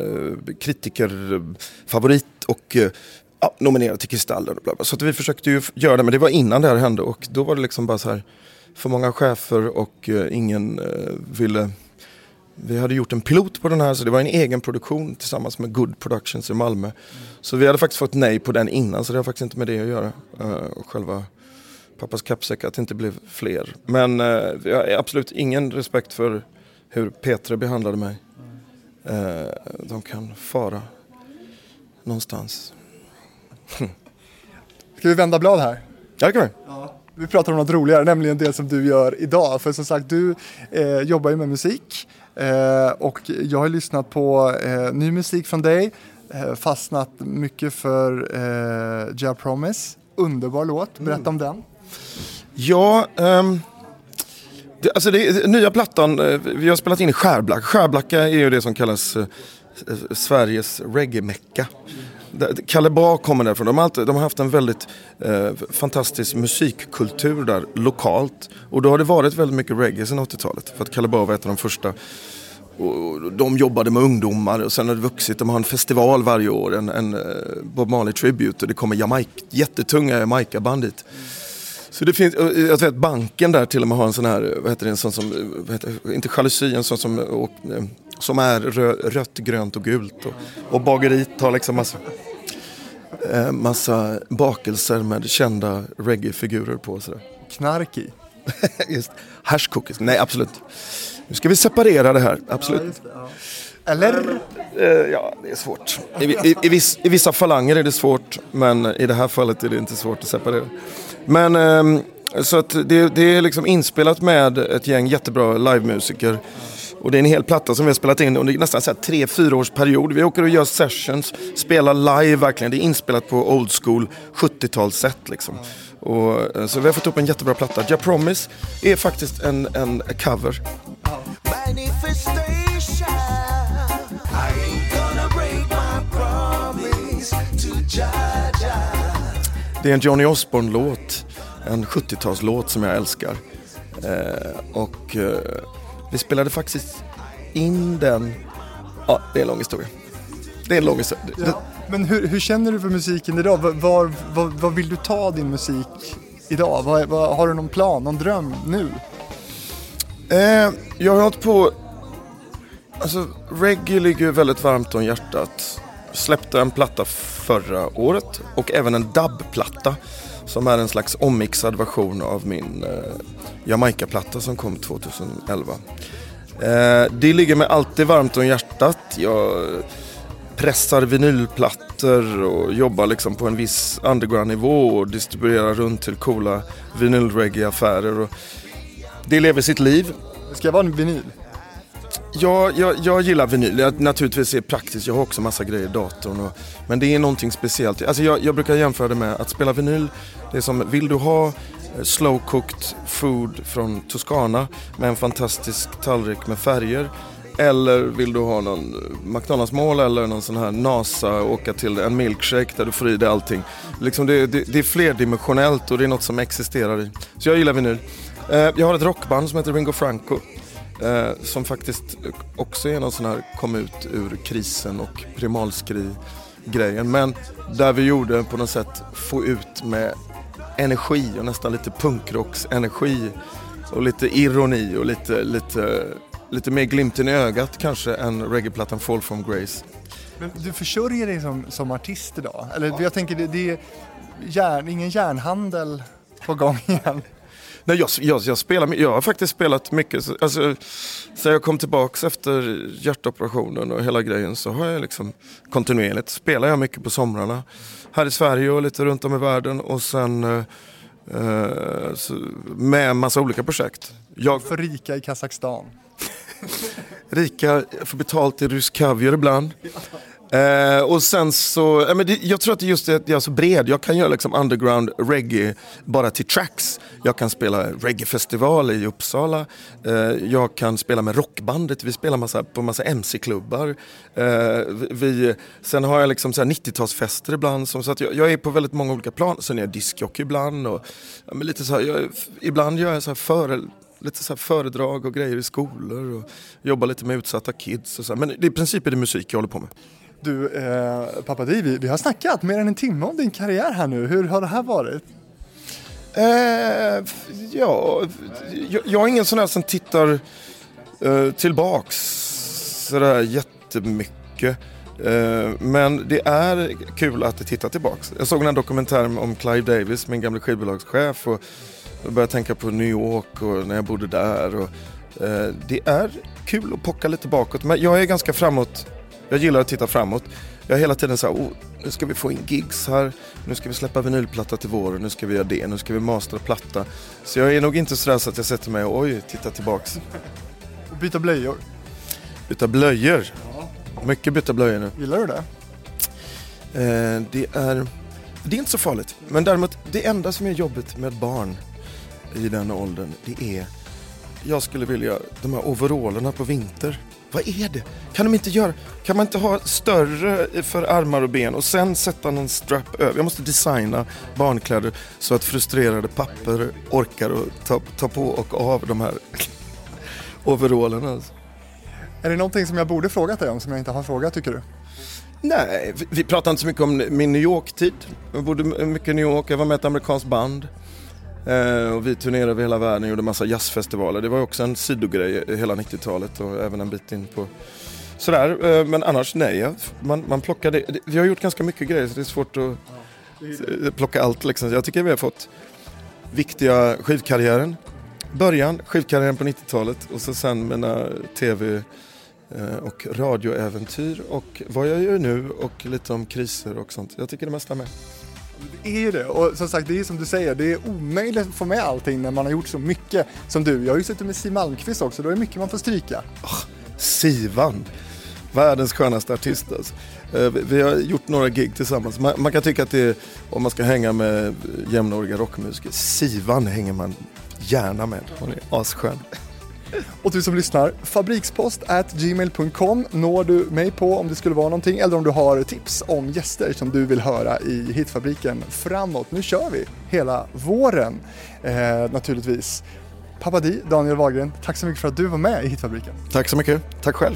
kritikerfavorit och eh, ja, nominerad till Kristallen. Och bla bla. Så att vi försökte ju göra det, men det var innan det här hände. Och då var det liksom bara så här, för många chefer och eh, ingen eh, ville... Vi hade gjort en pilot på den här, så det var en egen produktion tillsammans med Good Productions i Malmö. Så vi hade faktiskt fått nej på den innan, så det har faktiskt inte med det att göra. Och själva pappas kappsäck, att det inte blev fler. Men eh, jag har absolut ingen respekt för hur Petra behandlade mig. Eh, de kan fara någonstans. Ska vi vända blad här? Ja, det kan vi. Vi pratar om något roligare, nämligen det som du gör idag. För som sagt, du eh, jobbar ju med musik och jag har lyssnat på eh, ny musik från dig, eh, fastnat mycket för eh, Ja Promise. Underbar låt, berätta om den. Ja, ehm, det, alltså det, nya plattan, eh, vi har spelat in i Skärblacka. Skärblacka är ju det som kallas eh, eh, Sveriges reggae-mecka. Kalle Ba kommer därifrån. De har, alltid, de har haft en väldigt eh, fantastisk musikkultur där lokalt. Och då har det varit väldigt mycket reggae sedan 80-talet. För att Kalle Ba var ett av de första. Och de jobbade med ungdomar och sen har det vuxit. De har en festival varje år, en, en eh, Bob Marley Tribute. Och det kommer Jamaica, jättetunga Jamaica-band dit. Så det finns, eh, jag vet banken där till och med har en sån här, vad heter det, en sån som, eh, vad heter, inte jalusi, en sån som, och, som är rö, rött, grönt och gult. Och, och bageriet har liksom massa, eh, massa bakelser med kända reggae-figurer på. och Sådär. Knark i. Just, hash cookies, nej absolut. Nu ska vi separera det här, absolut. Eller? Eh, ja, det är svårt. I, i, i, viss, I vissa falanger är det svårt, men i det här fallet är det inte svårt att separera. Men ehm, så att det, det är liksom inspelat med ett gäng jättebra livemusiker. Och det är en hel platta som vi har spelat in under nästan så här tre, fyra års period. Vi åker och gör sessions, spelar live verkligen. Det är inspelat på old school 70-talssätt liksom. Och, eh, så vi har fått upp en jättebra platta. Ja Promise är faktiskt en, en cover. Det är en Johnny Osbourne-låt. En 70-talslåt som jag älskar. Eh, och eh, vi spelade faktiskt in den. Ja, det är en lång historia. Det är en lång historia. Ja. Men hur, hur känner du för musiken idag? Var, var, var, var vill du ta din musik idag? Vad, vad, har du någon plan, någon dröm nu? Eh, jag har hållit på... Alltså, reggae ligger ju väldigt varmt om hjärtat. Släppte en platta förra året och även en dubbplatta som är en slags ommixad version av min eh, Jamaica-platta som kom 2011. Eh, det ligger mig alltid varmt om hjärtat. Jag pressar vinylplattor och jobbar liksom på en viss underground-nivå och distribuerar runt till coola vinylreggae-affärer. Det lever sitt liv. Ska jag vara en vinyl? Ja, jag, jag gillar vinyl. Jag, naturligtvis är det praktiskt. Jag har också massa grejer i datorn. Och, men det är någonting speciellt. Alltså jag, jag brukar jämföra det med att spela vinyl. Det är som, vill du ha eh, slow cooked food från Toscana med en fantastisk tallrik med färger. Eller vill du ha någon eh, McDonalds-mål eller någon sån här NASA åka till en milkshake där du får i dig allting. Liksom det, det, det är flerdimensionellt och det är något som existerar i. Så jag gillar vinyl. Eh, jag har ett rockband som heter Ringo Franco. Eh, som faktiskt också är någon sån här kom ut ur krisen och primalskri-grejen. Men där vi gjorde på något sätt få ut med energi och nästan lite punkrocks-energi och lite ironi och lite, lite, lite mer glimten i ögat kanske än reggaeplattan Fall from Grace. Men du försörjer dig som, som artist idag? Eller jag tänker, det, det är järn, ingen järnhandel på gång igen? Nej, jag, jag, jag, spelar, jag har faktiskt spelat mycket. så- Alltså, sen jag kom tillbaks efter hjärtoperationen och hela grejen så har jag liksom kontinuerligt spelar jag mycket på somrarna. Här i Sverige och lite runt om i världen och sen eh, eh, så, med massa olika projekt. Jag För rika i Kazakstan. rika, jag får betalt i rysk kaviar ibland. Eh, och sen så, eh, men det, jag tror att det just är att jag är så bred. Jag kan göra liksom underground reggae bara till tracks. Jag kan spela reggaefestival i Uppsala. Eh, jag kan spela med rockbandet. Vi spelar massa, på massa MC-klubbar. Eh, vi, sen har jag liksom 90-talsfester ibland. Som, så att jag, jag är på väldigt många olika plan. Sen är jag diskjockey ibland. Och, ja, men lite så här, jag, ibland gör jag så här före, lite så här föredrag och grejer i skolor och jobbar lite med utsatta kids och så. här. Men i princip är det musik jag håller på med. Du, eh, pappa Di, vi, vi har snackat mer än en timme om din karriär här nu. Hur har det här varit? Eh, ja, jag, jag är ingen sån här som tittar eh, tillbaks sådär jättemycket. Eh, men det är kul att titta tillbaks. Jag såg den här dokumentären om Clive Davis, min gamla skivbolagschef. Och jag började tänka på New York och när jag bodde där. Och, eh, det är kul att pocka lite bakåt. Men jag är ganska framåt. Jag gillar att titta framåt. Jag är hela tiden så här, oh, nu ska vi få in gigs här, nu ska vi släppa vinylplatta till våren, nu ska vi göra det, nu ska vi mastra platta. Så jag är nog inte sådär så att jag sätter mig och oj, titta tillbaks. Och byta blöjor. Byta blöjor. Mycket byta blöjor nu. Gillar du det? Eh, det, är, det är inte så farligt. Men däremot, det enda som är jobbigt med barn i den åldern, det är jag skulle vilja, de här overallerna på vinter. Vad är det? Kan de inte göra, kan man inte ha större för armar och ben och sen sätta någon strap över? Jag måste designa barnkläder så att frustrerade papper orkar att ta, ta på och av de här overallerna. Alltså. Är det någonting som jag borde frågat dig om som jag inte har frågat tycker du? Nej, vi, pratar inte så mycket om min New York-tid. Jag bodde mycket i New York, jag var med i ett amerikanskt band. Eh, och vi turnerade över hela världen och gjorde massa jazzfestivaler. Det var också en sidogrej hela 90-talet och även en bit in på sådär. Eh, men annars nej, man, man plockade, det- vi har gjort ganska mycket grejer så det är svårt att plocka allt liksom. Jag tycker vi har fått viktiga skivkarriären. Början, skivkarriären på 90-talet och så sen mina tv eh, och radioäventyr och vad jag gör nu och lite om kriser och sånt. Jag tycker det mesta med. Det är ju det. Och som sagt, det är som du säger, det är omöjligt att få med allting när man har gjort så mycket som du. Jag har ju suttit med Siw Malmkvist också, då är det mycket man får stryka. Sivan, världens skönaste artist alltså. Eh, vi- har gjort några gig tillsammans. Man, man kan tycka att det är, om man ska hänga med jämnåriga rockmusiker, Sivan hänger man gärna med. Hon är asskön. Och du som lyssnar, fabrikspost at gmail.com når du mig på om det skulle vara någonting eller om du har tips om gäster som du vill höra i Hitfabriken framåt. Nu kör vi hela våren eh, naturligtvis. Pappa Di, Daniel Wahlgren, tack så mycket för att du var med i Hitfabriken. Tack så mycket. Tack själv.